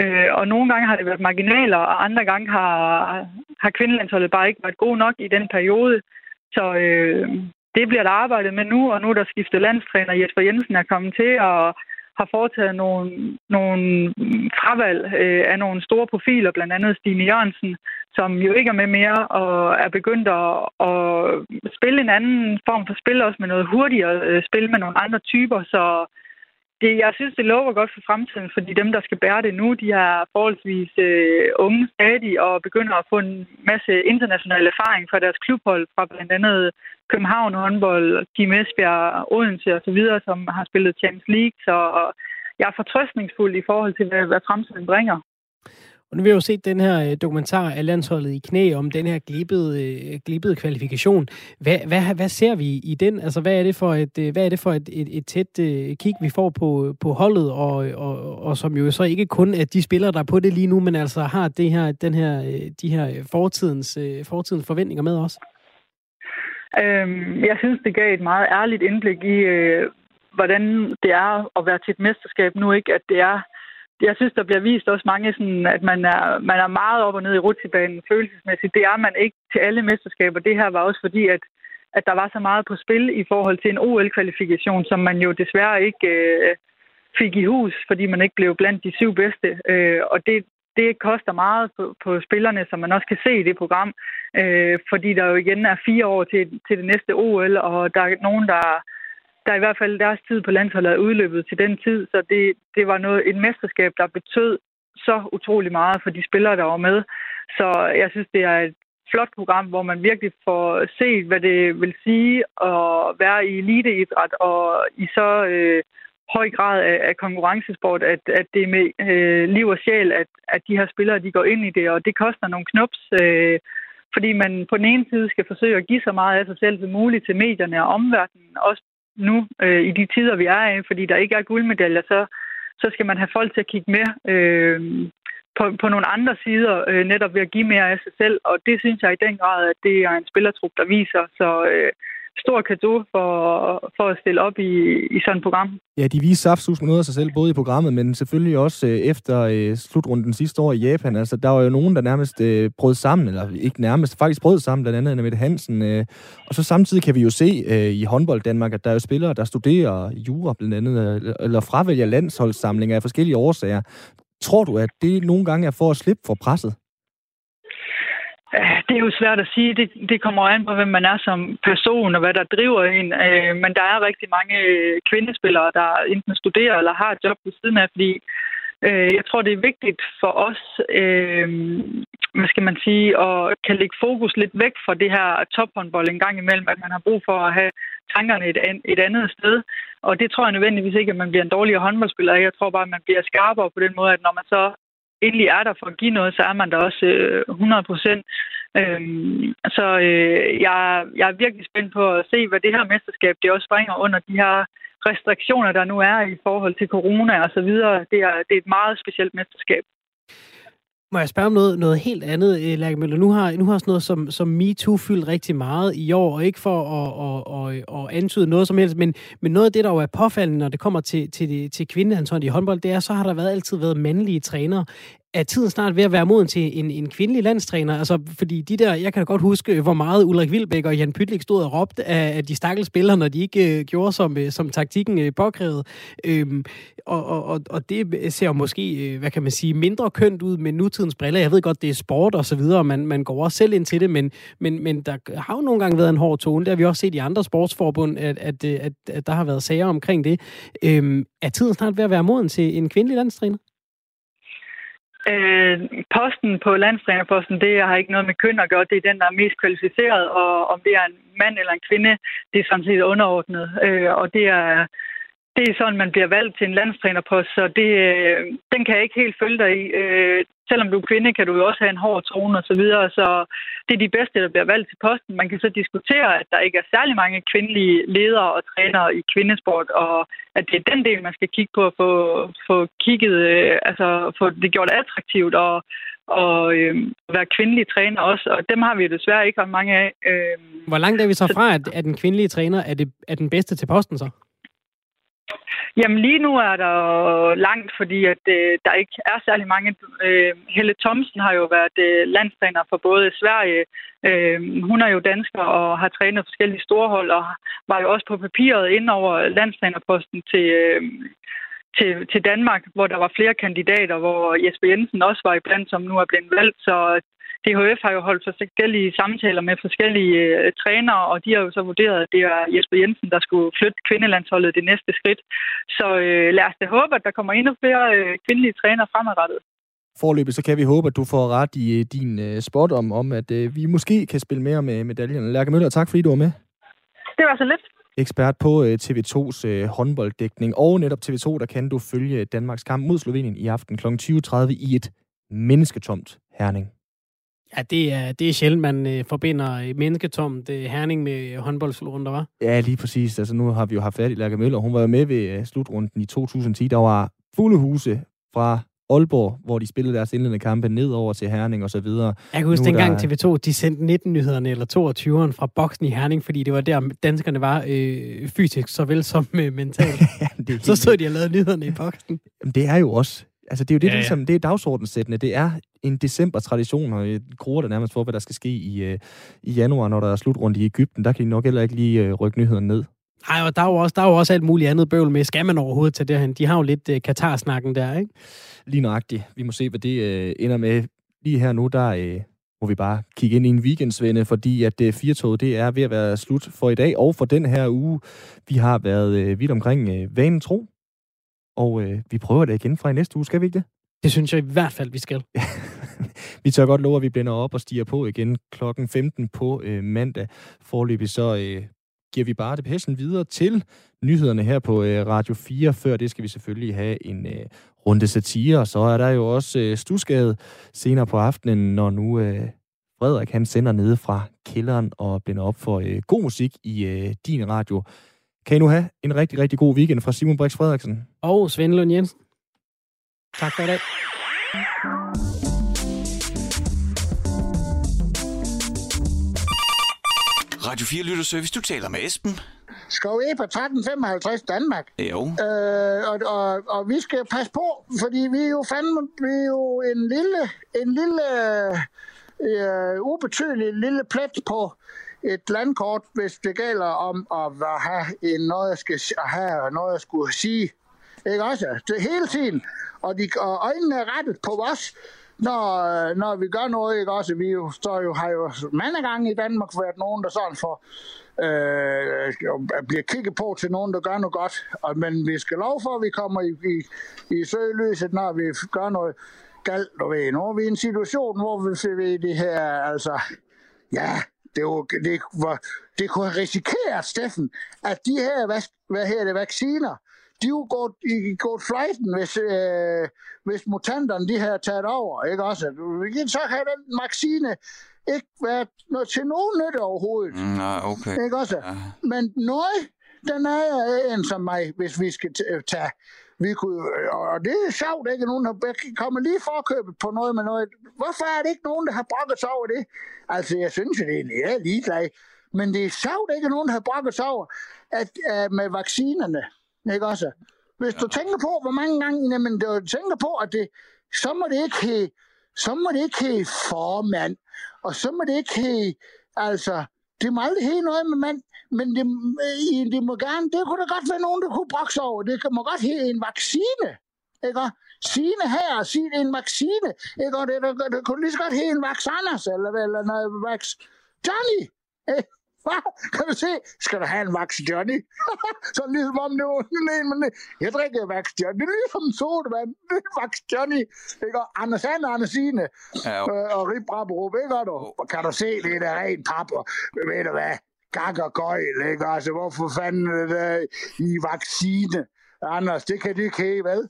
Øh, og nogle gange har det været marginaler, og andre gange har, har kvindelandsholdet bare ikke været god nok i den periode. Så øh, det bliver der arbejdet med nu, og nu er der skiftet landstræner. Jesper Jensen er kommet til, og har foretaget nogle, nogle fravalg øh, af nogle store profiler, blandt andet Stine Jørgensen, som jo ikke er med mere og er begyndt at, at spille en anden form for spil, også med noget hurtigere øh, spil med nogle andre typer. Så det, jeg synes, det lover godt for fremtiden, fordi dem, der skal bære det nu, de er forholdsvis øh, unge stadig og begynder at få en masse international erfaring fra deres klubhold, fra blandt andet København håndbold, Kim Esbjerg, Odense osv., som har spillet Champions League. Så jeg er fortrøstningsfuld i forhold til, hvad, hvad fremtiden bringer. Og nu har vi jo set den her øh, dokumentar af landsholdet i knæ om den her glippede, øh, glippede kvalifikation. Hvad, hvad, hvad ser vi i den? Altså, hvad er det for et, øh, hvad er det for et, et, et tæt kig, vi får på, på holdet, og, og, og som jo så ikke kun er de spillere, der er på det lige nu, men altså har det her, den her, de her fortidens, fortidens forventninger med os? Øhm, jeg synes, det gav et meget ærligt indblik i, øh, hvordan det er at være til et mesterskab nu, ikke? At det er jeg synes, der bliver vist også mange, sådan, at man er, man er meget op og ned i rutsjebanen følelsesmæssigt. Det er man ikke til alle mesterskaber. Det her var også fordi, at, at der var så meget på spil i forhold til en OL-kvalifikation, som man jo desværre ikke øh, fik i hus, fordi man ikke blev blandt de syv bedste. Øh, og det, det koster meget på, på spillerne, som man også kan se i det program, øh, fordi der jo igen er fire år til, til det næste OL, og der er nogen, der der i hvert fald deres tid på landsholdet er udløbet til den tid, så det, det var noget, et mesterskab, der betød så utrolig meget for de spillere, der var med. Så jeg synes, det er et flot program, hvor man virkelig får set, hvad det vil sige at være i eliteidræt og i så øh, høj grad af, af konkurrencesport, at, at det er med øh, liv og sjæl, at, at de her spillere de går ind i det, og det koster nogle knups, øh, fordi man på den ene side skal forsøge at give så meget af sig selv som muligt til medierne og omverdenen, også nu øh, i de tider, vi er i, fordi der ikke er guldmedaljer, så, så skal man have folk til at kigge mere øh, på, på nogle andre sider, øh, netop ved at give mere af sig selv. Og det synes jeg i den grad, at det er en spillertrup, der viser. Så øh, stor kado for, for at stille op i, i sådan et program. Ja, de viser saftsus noget af sig selv, både i programmet, men selvfølgelig også øh, efter øh, slutrunden sidste år i Japan. Altså, der var jo nogen, der nærmest øh, brød sammen, eller ikke nærmest, faktisk brød sammen, blandt andet Mette Hansen. Øh, og så samtidig kan vi jo se øh, i håndbold Danmark, at der er jo spillere, der studerer jura blandt andet, øh, eller fravælger landsholdssamlinger af forskellige årsager. Tror du, at det nogle gange er for at slippe for presset? Det er jo svært at sige. Det, det kommer an på, hvem man er som person og hvad der driver en. Øh, men der er rigtig mange øh, kvindespillere, der enten studerer eller har et job ved siden af, fordi øh, jeg tror, det er vigtigt for os, øh, hvad skal man sige, at kan lægge fokus lidt væk fra det her tophåndbold en gang imellem, at man har brug for at have tankerne et, et andet sted. Og det tror jeg nødvendigvis ikke, at man bliver en dårligere håndboldspiller. Jeg tror bare, at man bliver skarpere på den måde, at når man så endelig er der for at give noget, så er man der også øh, 100 procent. Øhm, så øh, jeg, jeg er virkelig spændt på at se, hvad det her mesterskab det også bringer under de her restriktioner, der nu er i forhold til corona og så videre. Det er, det er et meget specielt mesterskab. Må jeg spørge om noget, noget helt andet, øh, Lærke Møller? Nu har, nu har sådan noget som, som MeToo fyldt rigtig meget i år, og ikke for at, at, at, at antyde noget som helst, men, men noget af det, der jo er påfaldende, når det kommer til, til, til kvindelandshold i håndbold, det er, så har der været, altid været mandlige trænere er tiden snart ved at være moden til en, en kvindelig landstræner? Altså, fordi de der, jeg kan da godt huske, hvor meget Ulrik Vilbæk og Jan Pytlik stod og råbte af, af de stakkels spillere, når de ikke øh, gjorde, som, øh, som taktikken øh, påkrævede. Øhm, og, og, og det ser måske, øh, hvad kan man sige, mindre kønt ud med nutidens briller. Jeg ved godt, det er sport og så videre, man, man går også selv ind til det, men, men, men der har jo nogle gange været en hård tone. Det har vi også set i andre sportsforbund, at, at, øh, at, at der har været sager omkring det. Øhm, er tiden snart ved at være moden til en kvindelig landstræner? Øh, posten på landstrænerposten, det har ikke noget med køn at gøre. Det er den, der er mest kvalificeret, og om det er en mand eller en kvinde, det er sådan set underordnet. Øh, og det er, det er sådan, man bliver valgt til en landstrænerpost, så det, øh, den kan jeg ikke helt følge dig i. Øh, selvom du er kvinde, kan du jo også have en hård tone og så videre, så det er de bedste, der bliver valgt til posten. Man kan så diskutere, at der ikke er særlig mange kvindelige ledere og trænere i kvindesport, og at det er den del, man skal kigge på at få, få kigget, øh, altså få det gjort attraktivt og, og øh, være kvindelige træner også, og dem har vi desværre ikke ret mange af. Øh, Hvor langt er vi så fra, at, at den kvindelige træner er, det, er den bedste til posten så? Jamen lige nu er der langt, fordi at øh, der ikke er særlig mange. Øh, Helle Thomsen har jo været øh, landstræner for både Sverige. Øh, hun er jo dansker og har trænet forskellige storhold og var jo også på papiret ind over landstrænerposten til, øh, til, til Danmark, hvor der var flere kandidater, hvor Jesper Jensen også var iblandt, som nu er blevet valgt. Så DHF har jo holdt forskellige samtaler med forskellige øh, trænere, og de har jo så vurderet, at det er Jesper Jensen, der skulle flytte kvindelandsholdet det næste skridt. Så øh, lad os da håbe, at der kommer endnu flere øh, kvindelige trænere fremadrettet. Forløbet, så kan vi håbe, at du får ret i øh, din øh, spot om, om, at øh, vi måske kan spille mere med medaljerne. Lærke Møller, tak fordi du var med. Det var så lidt ekspert på øh, TV2's øh, håndbolddækning. Og netop TV2, der kan du følge Danmarks kamp mod Slovenien i aften kl. 20.30 i et mennesketomt Herning. Ja, det er, det er sjældent, man øh, forbinder mennesketomt øh, Herning med håndboldslunder, var? Ja, lige præcis. Altså, nu har vi jo haft fat i Lærke Møller. Hun var jo med ved øh, slutrunden i 2010. Der var fulde huse fra Aalborg, hvor de spillede deres indledende kampe ned over til Herning og så videre. Jeg kan huske dengang der... TV2, de sendte 19-nyhederne eller 22'eren fra boksen i Herning, fordi det var der, danskerne var øh, fysisk såvel som øh, mentalt. ja, det så stod de og lavede nyhederne i boksen. Jamen, det er jo også Altså, det er jo det, ja, ja. Ligesom, det er dagsordenssættende. Det er en december-tradition, og et gruer der nærmest for, hvad der skal ske i, uh, i januar, når der er slutrunde i Ægypten. Der kan de nok heller ikke lige uh, rykke nyhederne ned. Nej, og der er, jo også, der er jo også alt muligt andet bøvl med. Skal man overhovedet tage derhen? De har jo lidt uh, Katar-snakken der, ikke? Lige nøjagtigt. Vi må se, hvad det uh, ender med. Lige her nu, der uh, må vi bare kigge ind i en weekendsvende, fordi at uh, firetoget, det er ved at være slut for i dag og for den her uge. Vi har været uh, vidt omkring uh, vanen tro, og øh, vi prøver det igen fra i næste uge, skal vi ikke det? Det synes jeg i hvert fald, vi skal. vi tør godt love, at vi blænder op og stiger på igen klokken 15 på øh, mandag. Forløbig så øh, giver vi bare det pæsen videre til nyhederne her på øh, Radio 4. Før det skal vi selvfølgelig have en øh, runde satire, og så er der jo også øh, stusgade senere på aftenen, når nu øh, Frederik han sender nede fra kælderen og blænder op for øh, god musik i øh, din radio. Kan I nu have en rigtig, rigtig god weekend fra Simon Brix Frederiksen. Og Svend Lund Jensen. Tak for i dag. Radio 4 Lytter Service, du taler med Esben. Skal vi på 1355 Danmark? Jo. Øh, og, og, og vi skal passe på, fordi vi er jo fandme vi er jo en lille, en lille øh, ubetydelig lille plet på et landkort, hvis det gælder om at have en, noget, jeg skal have, noget, jeg skulle sige. Ikke også? Det hele tiden. Og, de, og øjnene er rettet på os, når, øh, når vi gør noget, ikke også? Vi jo, står jo, har jo mange gange i Danmark været nogen, der sådan får øh, bliver kigget på til nogen, der gør noget godt. Og, men vi skal lov for, at vi kommer i, i, i søgelyset, når vi gør noget galt. Du ved. Nu er vi i en situation, hvor vi ser det her, altså, ja, det, var, det, var, det kunne have risikeret, Steffen, at de her, hvad, her det, vacciner, de er gået, i, gået fløjten, hvis, øh, hvis mutanterne de har taget over, ikke også? Så har den vaccine ikke været noget til nogen nytte overhovedet. Mm, okay. Ikke også? Ja. Men noget, den er en som mig, hvis vi skal tage vi kunne, og det er sjovt, ikke? Nogen har kommet lige forkøbet på noget med noget. Hvorfor er det ikke nogen, der har brokket sig over det? Altså, jeg synes det er, jeg ligeglad. Men det er sjovt, ikke nogen, der har brokket sig over at, uh, med vaccinerne. Ikke også? Hvis du tænker på, hvor mange gange, jamen, du tænker på, at det, så må det ikke have, så må det ikke have formand, og så må det ikke have, altså, det må aldrig have noget med mand, men det, i en demogan, det kunne da godt være nogen, der kunne brokse over. Det må godt hedde en vaccine. Ikke? Sine her, sine en vaccine. Ikke? Og det, det, det, kunne lige så godt hedde en vax Anders, eller, eller noget vax Johnny. Ikke? Kan du se? Skal du have en Vax Johnny? så ligesom om det var en, men jeg drikker Vax Johnny. Det er ligesom en sodavand. Det er Vax Johnny. Ikke? Og Anders Sand og Anders Signe Ja, jo. øh, og Rip Rap Rup, ikke? Du, kan du se, det er da rent pap, og ved du hvad? Gak og gøjl, ikke? Altså, hvorfor fanden er det der i vaccine? Anders, det kan de ikke have, vel?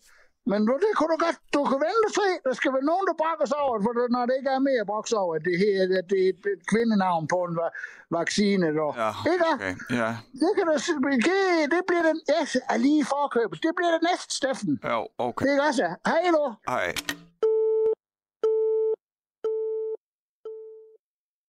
Men du, det kunne du godt, du kan vente se. Der skal være nogen, der brokker sig over, for når det ikke er mere broks over, at det, her, at det er et, kvindenavn på en va- vaccine. Dog. Ja, Ikke? okay. Ja, Det kan du det, det bliver den, yes, er lige forkøbet. Det bliver det næste, Steffen. jo, okay. Det er også? Hej, du. Ej.